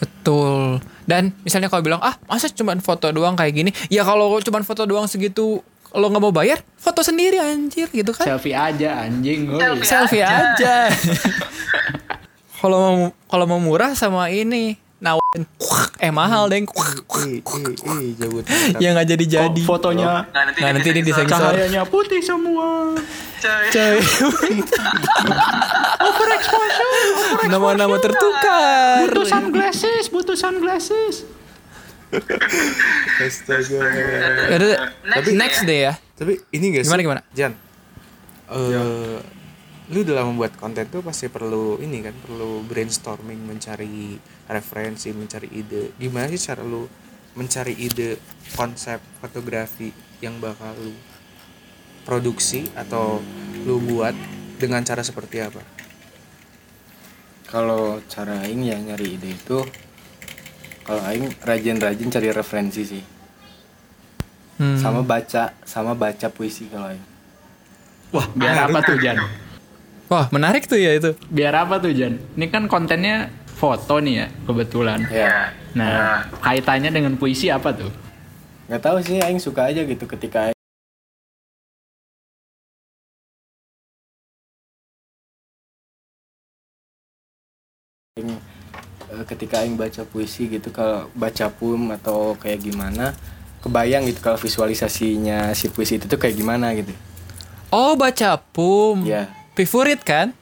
Speaker 4: Betul. Dan misalnya kalau bilang ah masa cuma foto doang kayak gini, ya kalau cuma foto doang segitu lo nggak mau bayar, foto sendiri anjir gitu kan?
Speaker 5: selfie aja anjing woy.
Speaker 4: Selfie aja. Kalau mau kalau mau murah sama ini nawarin eh mahal deng ya nggak jadi jadi
Speaker 5: fotonya
Speaker 6: Nah, nanti,
Speaker 4: Nah, nanti ini disensor.
Speaker 5: cahayanya putih semua
Speaker 6: Coy.
Speaker 4: nama-nama tertukar
Speaker 5: butuh sunglasses butuh sunglasses
Speaker 2: Astaga.
Speaker 4: Yaudah, next deh ya
Speaker 2: Tapi ini gak sih?
Speaker 4: Gimana, gimana?
Speaker 2: Jan. Eh, lu dalam membuat konten tuh pasti perlu ini kan, perlu brainstorming, mencari referensi, mencari ide. Gimana sih cara lu mencari ide konsep fotografi yang bakal lu produksi atau lu buat dengan cara seperti apa?
Speaker 3: Kalau cara aing ya nyari ide itu kalau aing rajin-rajin cari referensi sih.
Speaker 4: Hmm.
Speaker 3: sama baca sama baca puisi kalau aing.
Speaker 5: Wah biar apa tuh Jan?
Speaker 4: Wah menarik tuh ya itu.
Speaker 5: Biar apa tuh Jan? Ini kan kontennya foto nih ya kebetulan.
Speaker 3: Ya
Speaker 5: nah kaitannya dengan puisi apa tuh?
Speaker 3: Nggak tahu sih aing suka aja gitu ketika ketika aing baca puisi gitu kalau baca pum atau kayak gimana kebayang gitu kalau visualisasinya si puisi itu tuh kayak gimana gitu.
Speaker 4: Oh baca pum
Speaker 3: ya
Speaker 4: favorit kan?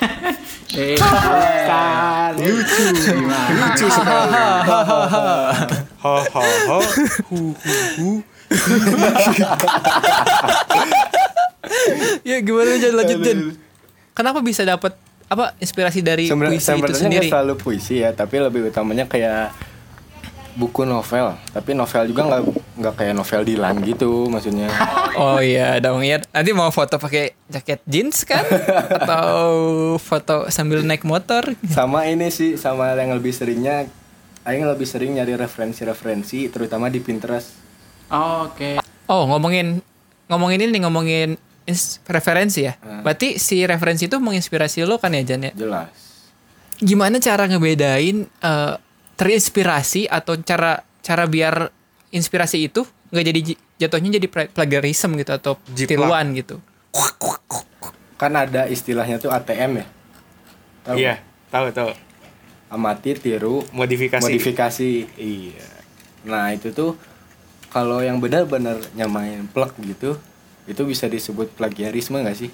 Speaker 5: Eh kan lucu gimana?
Speaker 2: Lucu sekali. Hahaha. Hu hu hu.
Speaker 4: ya gimana Jan lanjut Jan kenapa bisa dapat apa inspirasi dari
Speaker 3: Sebenar-
Speaker 4: puisi itu sendiri
Speaker 3: selalu puisi ya tapi lebih utamanya kayak buku novel tapi novel juga nggak nggak kayak novel Dilan gitu maksudnya
Speaker 4: Oh iya dong ya. Nanti mau foto pakai jaket jeans kan? Atau foto sambil naik motor?
Speaker 3: sama ini sih sama yang lebih seringnya Aing lebih sering nyari referensi-referensi terutama di Pinterest
Speaker 5: oke
Speaker 4: Oh ngomongin ngomongin ini ngomongin ins- referensi ya.
Speaker 3: Hmm.
Speaker 4: Berarti si referensi itu menginspirasi lo kan ya Jan ya?
Speaker 3: jelas
Speaker 4: Gimana cara ngebedain eh, terinspirasi atau cara cara biar inspirasi itu nggak jadi jatuhnya jadi pla- plagiarism gitu atau tiruan gitu?
Speaker 3: kan ada istilahnya tuh ATM ya Tahu?
Speaker 2: Iya, tahu tahu.
Speaker 3: amati tiru
Speaker 2: Modifikasi.
Speaker 3: modifikasi iya nah itu tuh kalau yang benar-benar nyamain plug gitu itu bisa disebut plagiarisme nggak sih?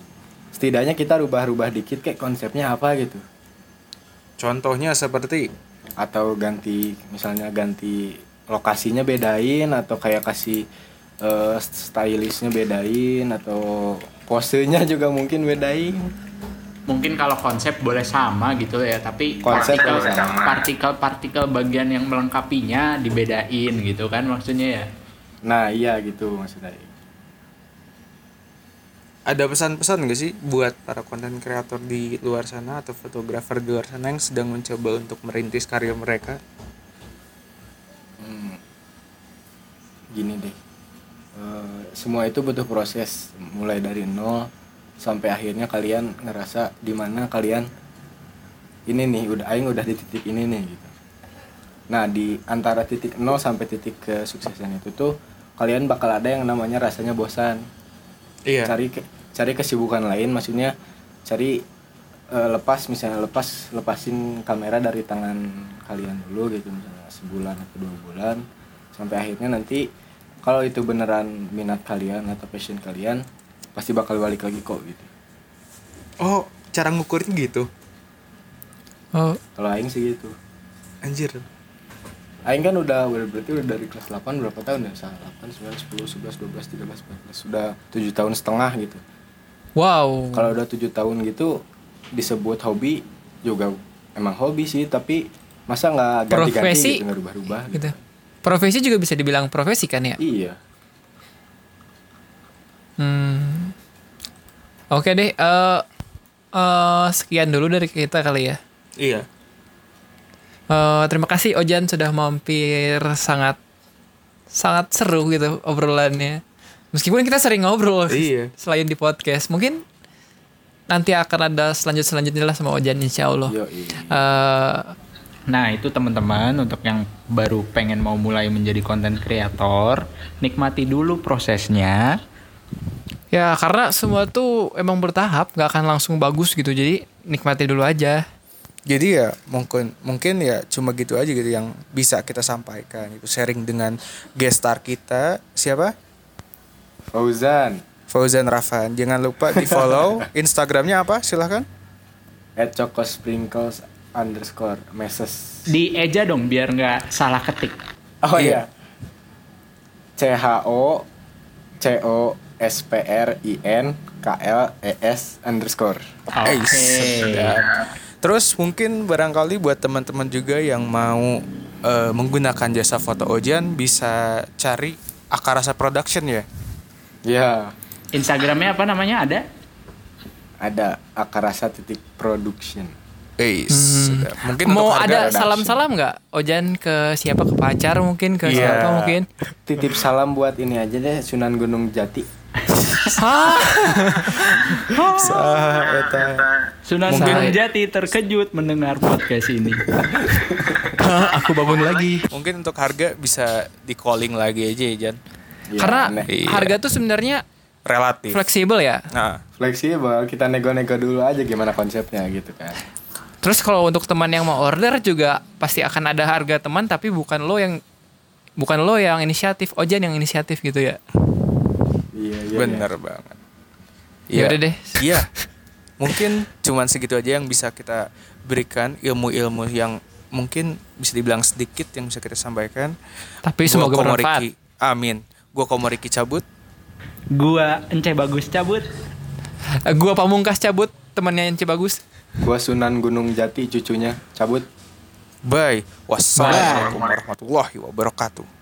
Speaker 3: Setidaknya kita rubah-rubah dikit kayak konsepnya apa gitu.
Speaker 2: Contohnya seperti
Speaker 3: atau ganti misalnya ganti lokasinya bedain atau kayak kasih eh, stylishnya bedain atau posenya juga mungkin bedain.
Speaker 5: Mungkin kalau konsep boleh sama gitu ya tapi
Speaker 3: Konsep
Speaker 5: partikel
Speaker 3: boleh sama.
Speaker 5: partikel partikel bagian yang melengkapinya dibedain gitu kan maksudnya ya?
Speaker 3: Nah iya gitu maksudnya
Speaker 2: ada pesan-pesan gak sih buat para konten kreator di luar sana atau fotografer di luar sana yang sedang mencoba untuk merintis karya mereka?
Speaker 3: Hmm, gini deh Eh, semua itu butuh proses mulai dari nol sampai akhirnya kalian ngerasa di mana kalian ini nih udah aing udah di titik ini nih gitu nah di antara titik nol sampai titik kesuksesan itu tuh kalian bakal ada yang namanya rasanya bosan
Speaker 2: Iya.
Speaker 3: cari ke- cari kesibukan lain maksudnya cari eh, lepas misalnya lepas lepasin kamera dari tangan kalian dulu gitu misalnya sebulan atau dua bulan sampai akhirnya nanti kalau itu beneran minat kalian atau passion kalian pasti bakal balik lagi kok gitu.
Speaker 2: Oh, cara ngukurnya gitu.
Speaker 4: Oh,
Speaker 3: kalau aing sih gitu.
Speaker 2: Anjir.
Speaker 3: aing kan udah udah berarti udah dari kelas 8 berapa tahun ya? Salah 8 9 10 11 12 13 14 sudah 7 tahun setengah gitu
Speaker 4: wow.
Speaker 3: kalau udah tujuh tahun gitu disebut hobi juga emang hobi sih tapi masa nggak ganti-ganti
Speaker 4: Profesi?
Speaker 3: gitu nggak rubah-rubah gitu.
Speaker 4: gitu. Profesi juga bisa dibilang profesi kan ya?
Speaker 3: iya
Speaker 4: Hmm. Oke deh, eh eh, sekian dulu dari kita kali ya.
Speaker 2: Iya.
Speaker 4: Eh, terima kasih Ojan sudah mampir sangat sangat seru gitu obrolannya. Meskipun kita sering ngobrol
Speaker 2: Iya.
Speaker 4: selain di podcast, mungkin nanti akan ada selanjut selanjutnya lah sama Ojan insya Allah.
Speaker 3: yo
Speaker 4: Eh,
Speaker 5: Nah itu teman-teman untuk yang baru pengen mau mulai menjadi konten kreator, nikmati dulu prosesnya.
Speaker 4: ya karena semua tuh emang bertahap, nggak akan langsung bagus gitu. Jadi nikmati dulu aja.
Speaker 2: Jadi ya mungkin mungkin ya cuma gitu aja gitu yang bisa kita sampaikan itu sharing dengan guest star kita siapa?
Speaker 3: Fauzan
Speaker 2: Fauzan Rafan. Jangan lupa di follow Instagramnya apa? Silahkan.
Speaker 3: at choco sprinkles underscore meses
Speaker 5: Di eja dong biar nggak salah ketik.
Speaker 3: oh
Speaker 2: Iya.
Speaker 3: iya C H O C O S P R I N K L E S underscore
Speaker 5: Oke.
Speaker 2: Sedap. Terus mungkin barangkali buat teman-teman juga yang mau eh, menggunakan jasa foto Ojan bisa cari Akarasa Production ya.
Speaker 3: Ya
Speaker 5: Instagramnya apa namanya ada?
Speaker 3: ada akarasa titik production
Speaker 2: Eh, sedap. mungkin
Speaker 4: Mau ada salam-salam nggak? Ojan ke siapa? Ke pacar mungkin? Ke
Speaker 2: Iya.
Speaker 4: siapa mungkin?
Speaker 3: titip salam buat ini aja deh Sunan Gunung Jati
Speaker 4: Hah?
Speaker 5: Sunan
Speaker 4: Mungkin-
Speaker 5: Gunung Jati terkejut mendengar podcast ini.
Speaker 4: Aku bangun lagi.
Speaker 2: Mungkin untuk harga bisa di calling lagi aja ya Jan.
Speaker 3: Ya,
Speaker 4: Karena
Speaker 3: ne-
Speaker 2: Iya.
Speaker 4: harga tuh sebenarnya
Speaker 2: Relatif.
Speaker 4: fleksibel ya.
Speaker 2: Nah,
Speaker 3: fleksibel kita nego-nego dulu aja gimana konsepnya gitu kan
Speaker 4: Terus kalau untuk teman yang mau order juga pasti akan ada harga teman tapi bukan lo yang bukan lo yang inisiatif, Ojan yang inisiatif gitu ya.
Speaker 3: iya iya
Speaker 2: bener banget.
Speaker 4: Ya udah deh.
Speaker 2: Iya. Mungkin cuman segitu aja yang bisa kita berikan ilmu-ilmu yang mungkin bisa dibilang sedikit yang bisa kita sampaikan.
Speaker 4: Tapi semoga bermanfaat.
Speaker 2: Amin. Gua Komoriki cabut.
Speaker 5: Gua Ence Bagus cabut.
Speaker 4: Eh, Gua pamungkas cabut, temannya yang Bagus.
Speaker 3: gua Sunan Gunung Jati cucunya cabut
Speaker 2: Bye. Wassalamualaikum warahmatullahi wabarakatuh.